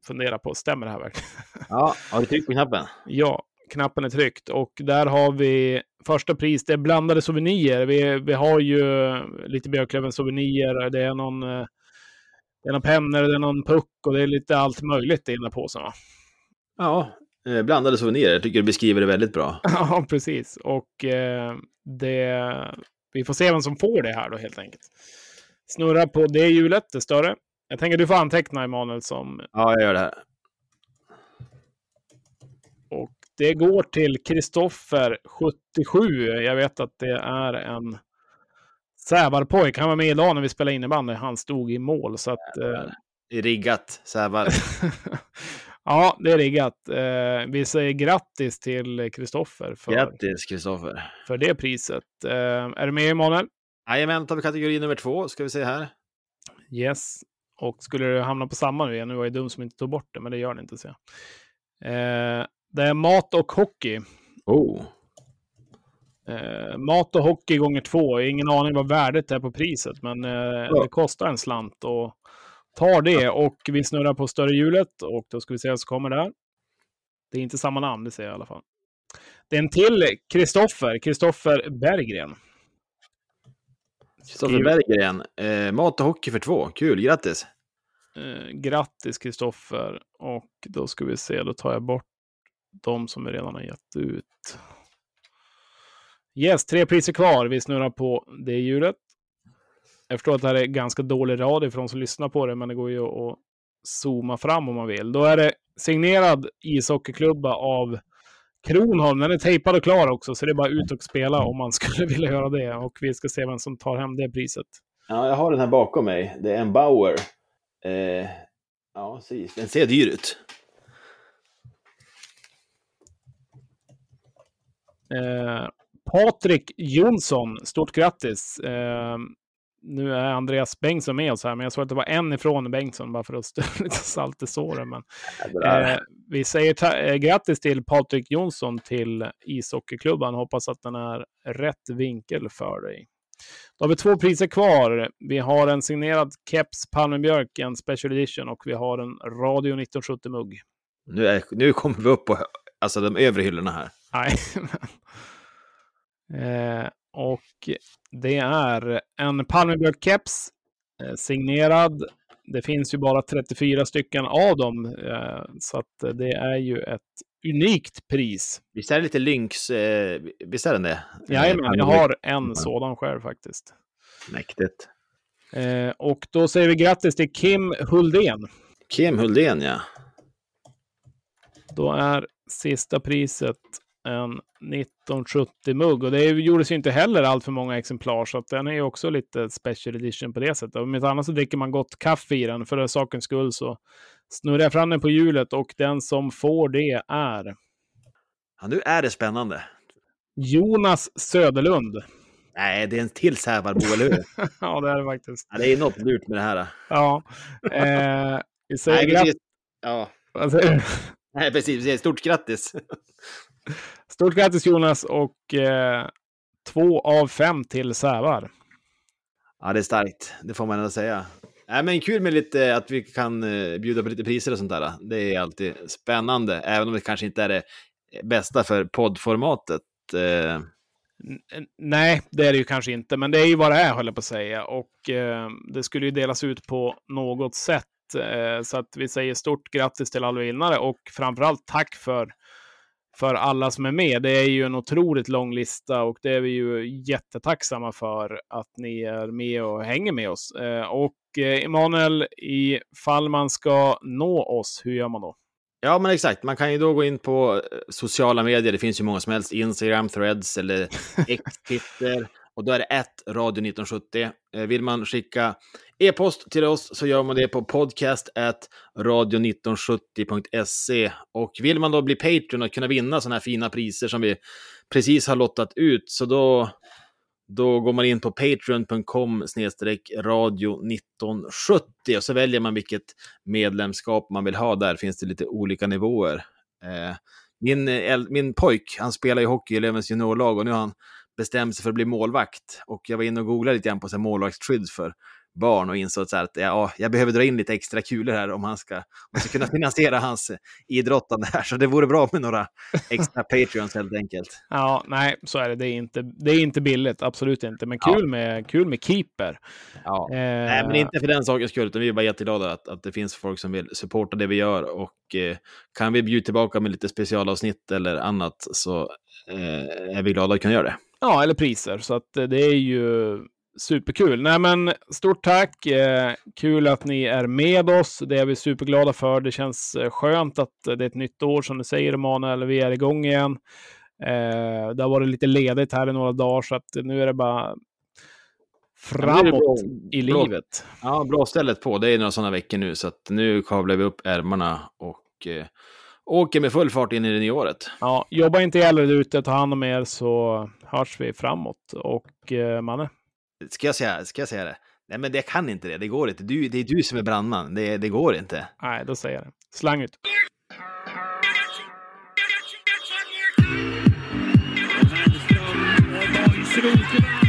funderar på stämmer det här verkligen? Ja, har du tryckt på knappen? ja, knappen är tryckt och där har vi första pris. Det är blandade souvenirer. Vi, vi har ju lite Björklöven souvenirer. Det är någon eh, det är någon pennor, det är någon puck och det är lite allt möjligt i den här påsen. Va? Ja, eh, blandade souvenirer. Jag tycker du beskriver det väldigt bra. Ja, precis. Och eh, det, vi får se vem som får det här då helt enkelt. Snurra på det hjulet, det större. Jag tänker du får anteckna Emanuel som... Ja, jag gör det här. Och det går till Kristoffer 77. Jag vet att det är en Sävarpojk. Han var med idag när vi spelade innebandy. Han stod i mål. Så att, eh, Det är riggat, Sävar. ja, det är riggat. Eh, vi säger grattis till Kristoffer Grattis, Kristoffer. för det priset. Eh, är du med Emanuel? Jajamän, tar vi kategori nummer två, ska vi se här. Yes. Och skulle det hamna på samma nu igen, nu var jag dum som inte tog bort det, men det gör det inte. Så. Eh, det är mat och hockey. Oh. Eh, mat och hockey gånger två. Ingen aning vad värdet är på priset, men eh, det kostar en slant och tar det. Och vi snurrar på större hjulet och då ska vi se vad som kommer där. Det är inte samma namn, det ser jag i alla fall. Det är en till Kristoffer, Kristoffer Berggren. Kristoffer Berggren. Eh, mat och hockey för två. Kul, grattis. Eh, grattis Kristoffer. Och då ska vi se, då tar jag bort de som vi redan har gett ut. Yes, tre priser kvar. Vi snurrar på det hjulet. Jag förstår att det här är ganska dålig radio för de som lyssnar på det, men det går ju att zooma fram om man vill. Då är det signerad ishockeyklubba av Kronholm. Den är tejpad och klar också, så det är bara ut och spela om man skulle vilja göra det. Och vi ska se vem som tar hem det priset. Ja, jag har den här bakom mig. Det är en Bauer. Eh, ja, precis. Den ser dyr ut. Eh, Patrik Jonsson, stort grattis. Eh, nu är Andreas Bengtsson med oss här, men jag såg att det var en ifrån Bengtsson, bara för att strö lite salt i såren. Men, eh, vi säger ta- eh, grattis till Patrik Jonsson till ishockeyklubban. Hoppas att den är rätt vinkel för dig. Då har vi två priser kvar. Vi har en signerad keps Palmebjörk, en special edition, och vi har en Radio 1970-mugg. Nu, är, nu kommer vi upp på alltså, de övre hyllorna här. Nej. eh, Och det är en Palmebjörk-keps eh, signerad. Det finns ju bara 34 stycken av dem, eh, så att det är ju ett unikt pris. Visst är det lite Lynx, eh, visst är den det? Jajamän, jag har en sådan själv faktiskt. Mäktigt. Och då säger vi grattis till Kim Huldén. Kim Huldén, ja. Då är sista priset en 1970-mugg. Och det gjordes ju inte heller allt för många exemplar, så att den är ju också lite special edition på det sättet. Om inte annat så dricker man gott kaffe i den. För sakens skull så snurrar jag fram den på hjulet och den som får det är ja. Nu är det spännande. Jonas Söderlund. Nej, det är en till Sävarbo, eller hur? ja, det är det faktiskt. Ja, det är något lurt med det här. Ja. Eh, vi säger Nej, precis. Ja. Du? Nej, precis. Stort grattis! Stort grattis Jonas och eh, två av fem till Sävar. Ja, det är starkt. Det får man ändå säga. Nej, men kul med lite att vi kan eh, bjuda på lite priser och sånt där. Det är alltid spännande, även om det kanske inte är det bästa för poddformatet. Eh. Nej, det är det ju kanske inte, men det är ju vad det är, håller jag på att säga. Och eh, det skulle ju delas ut på något sätt. Eh, så att vi säger stort grattis till alla vinnare och framförallt tack för för alla som är med. Det är ju en otroligt lång lista och det är vi ju jättetacksamma för att ni är med och hänger med oss. Eh, och eh, Emanuel, ifall man ska nå oss, hur gör man då? Ja, men exakt. Man kan ju då gå in på eh, sociala medier. Det finns ju många som helst. Instagram, Threads eller X, Twitter. Och då är det ett Radio 1970. Eh, vill man skicka e-post till oss så gör man det på podcast radio1970.se. Och vill man då bli Patreon och kunna vinna sådana här fina priser som vi precis har lottat ut, så då, då går man in på patreon.com radio 1970 och så väljer man vilket medlemskap man vill ha. Där finns det lite olika nivåer. Eh, min, eh, min pojk, han spelar i hockey i Lövens juniorlag och nu har han bestämt sig för att bli målvakt. Och jag var inne och googlade lite grann på målvaktsskydd för barn och insåg att ja, jag behöver dra in lite extra kulor här om han ska, om jag ska kunna finansiera hans idrottande här. Så det vore bra med några extra Patreons helt enkelt. Ja, nej, så är det. Det är inte, det är inte billigt, absolut inte. Men kul, ja. med, kul med keeper. Ja. Eh... Nej, men inte för den sakens skull, utan vi är bara jätteglada att, att det finns folk som vill supporta det vi gör. Och eh, kan vi bjuda tillbaka med lite specialavsnitt eller annat så eh, är vi glada att kunna göra det. Ja, eller priser. Så att eh, det är ju Superkul. Nej, men stort tack. Eh, kul att ni är med oss. Det är vi superglada för. Det känns eh, skönt att det är ett nytt år som du säger, Emanuel. Vi är igång igen. Eh, det har varit lite ledigt här i några dagar, så att nu är det bara framåt i livet. Ja, blåstället på. Det är några sådana veckor nu, så att nu kavlar vi upp ärmarna och eh, åker med full fart in i det nya året. Ja, jobba inte ihjäl er ute, ta hand om er så hörs vi framåt. Och eh, Manne? Ska jag säga, ska jag säga det? Nej, men det kan inte det. Det går inte. Du, det är du som är brandman. Det, det går inte. Nej, då säger jag det. Slang ut. Strunken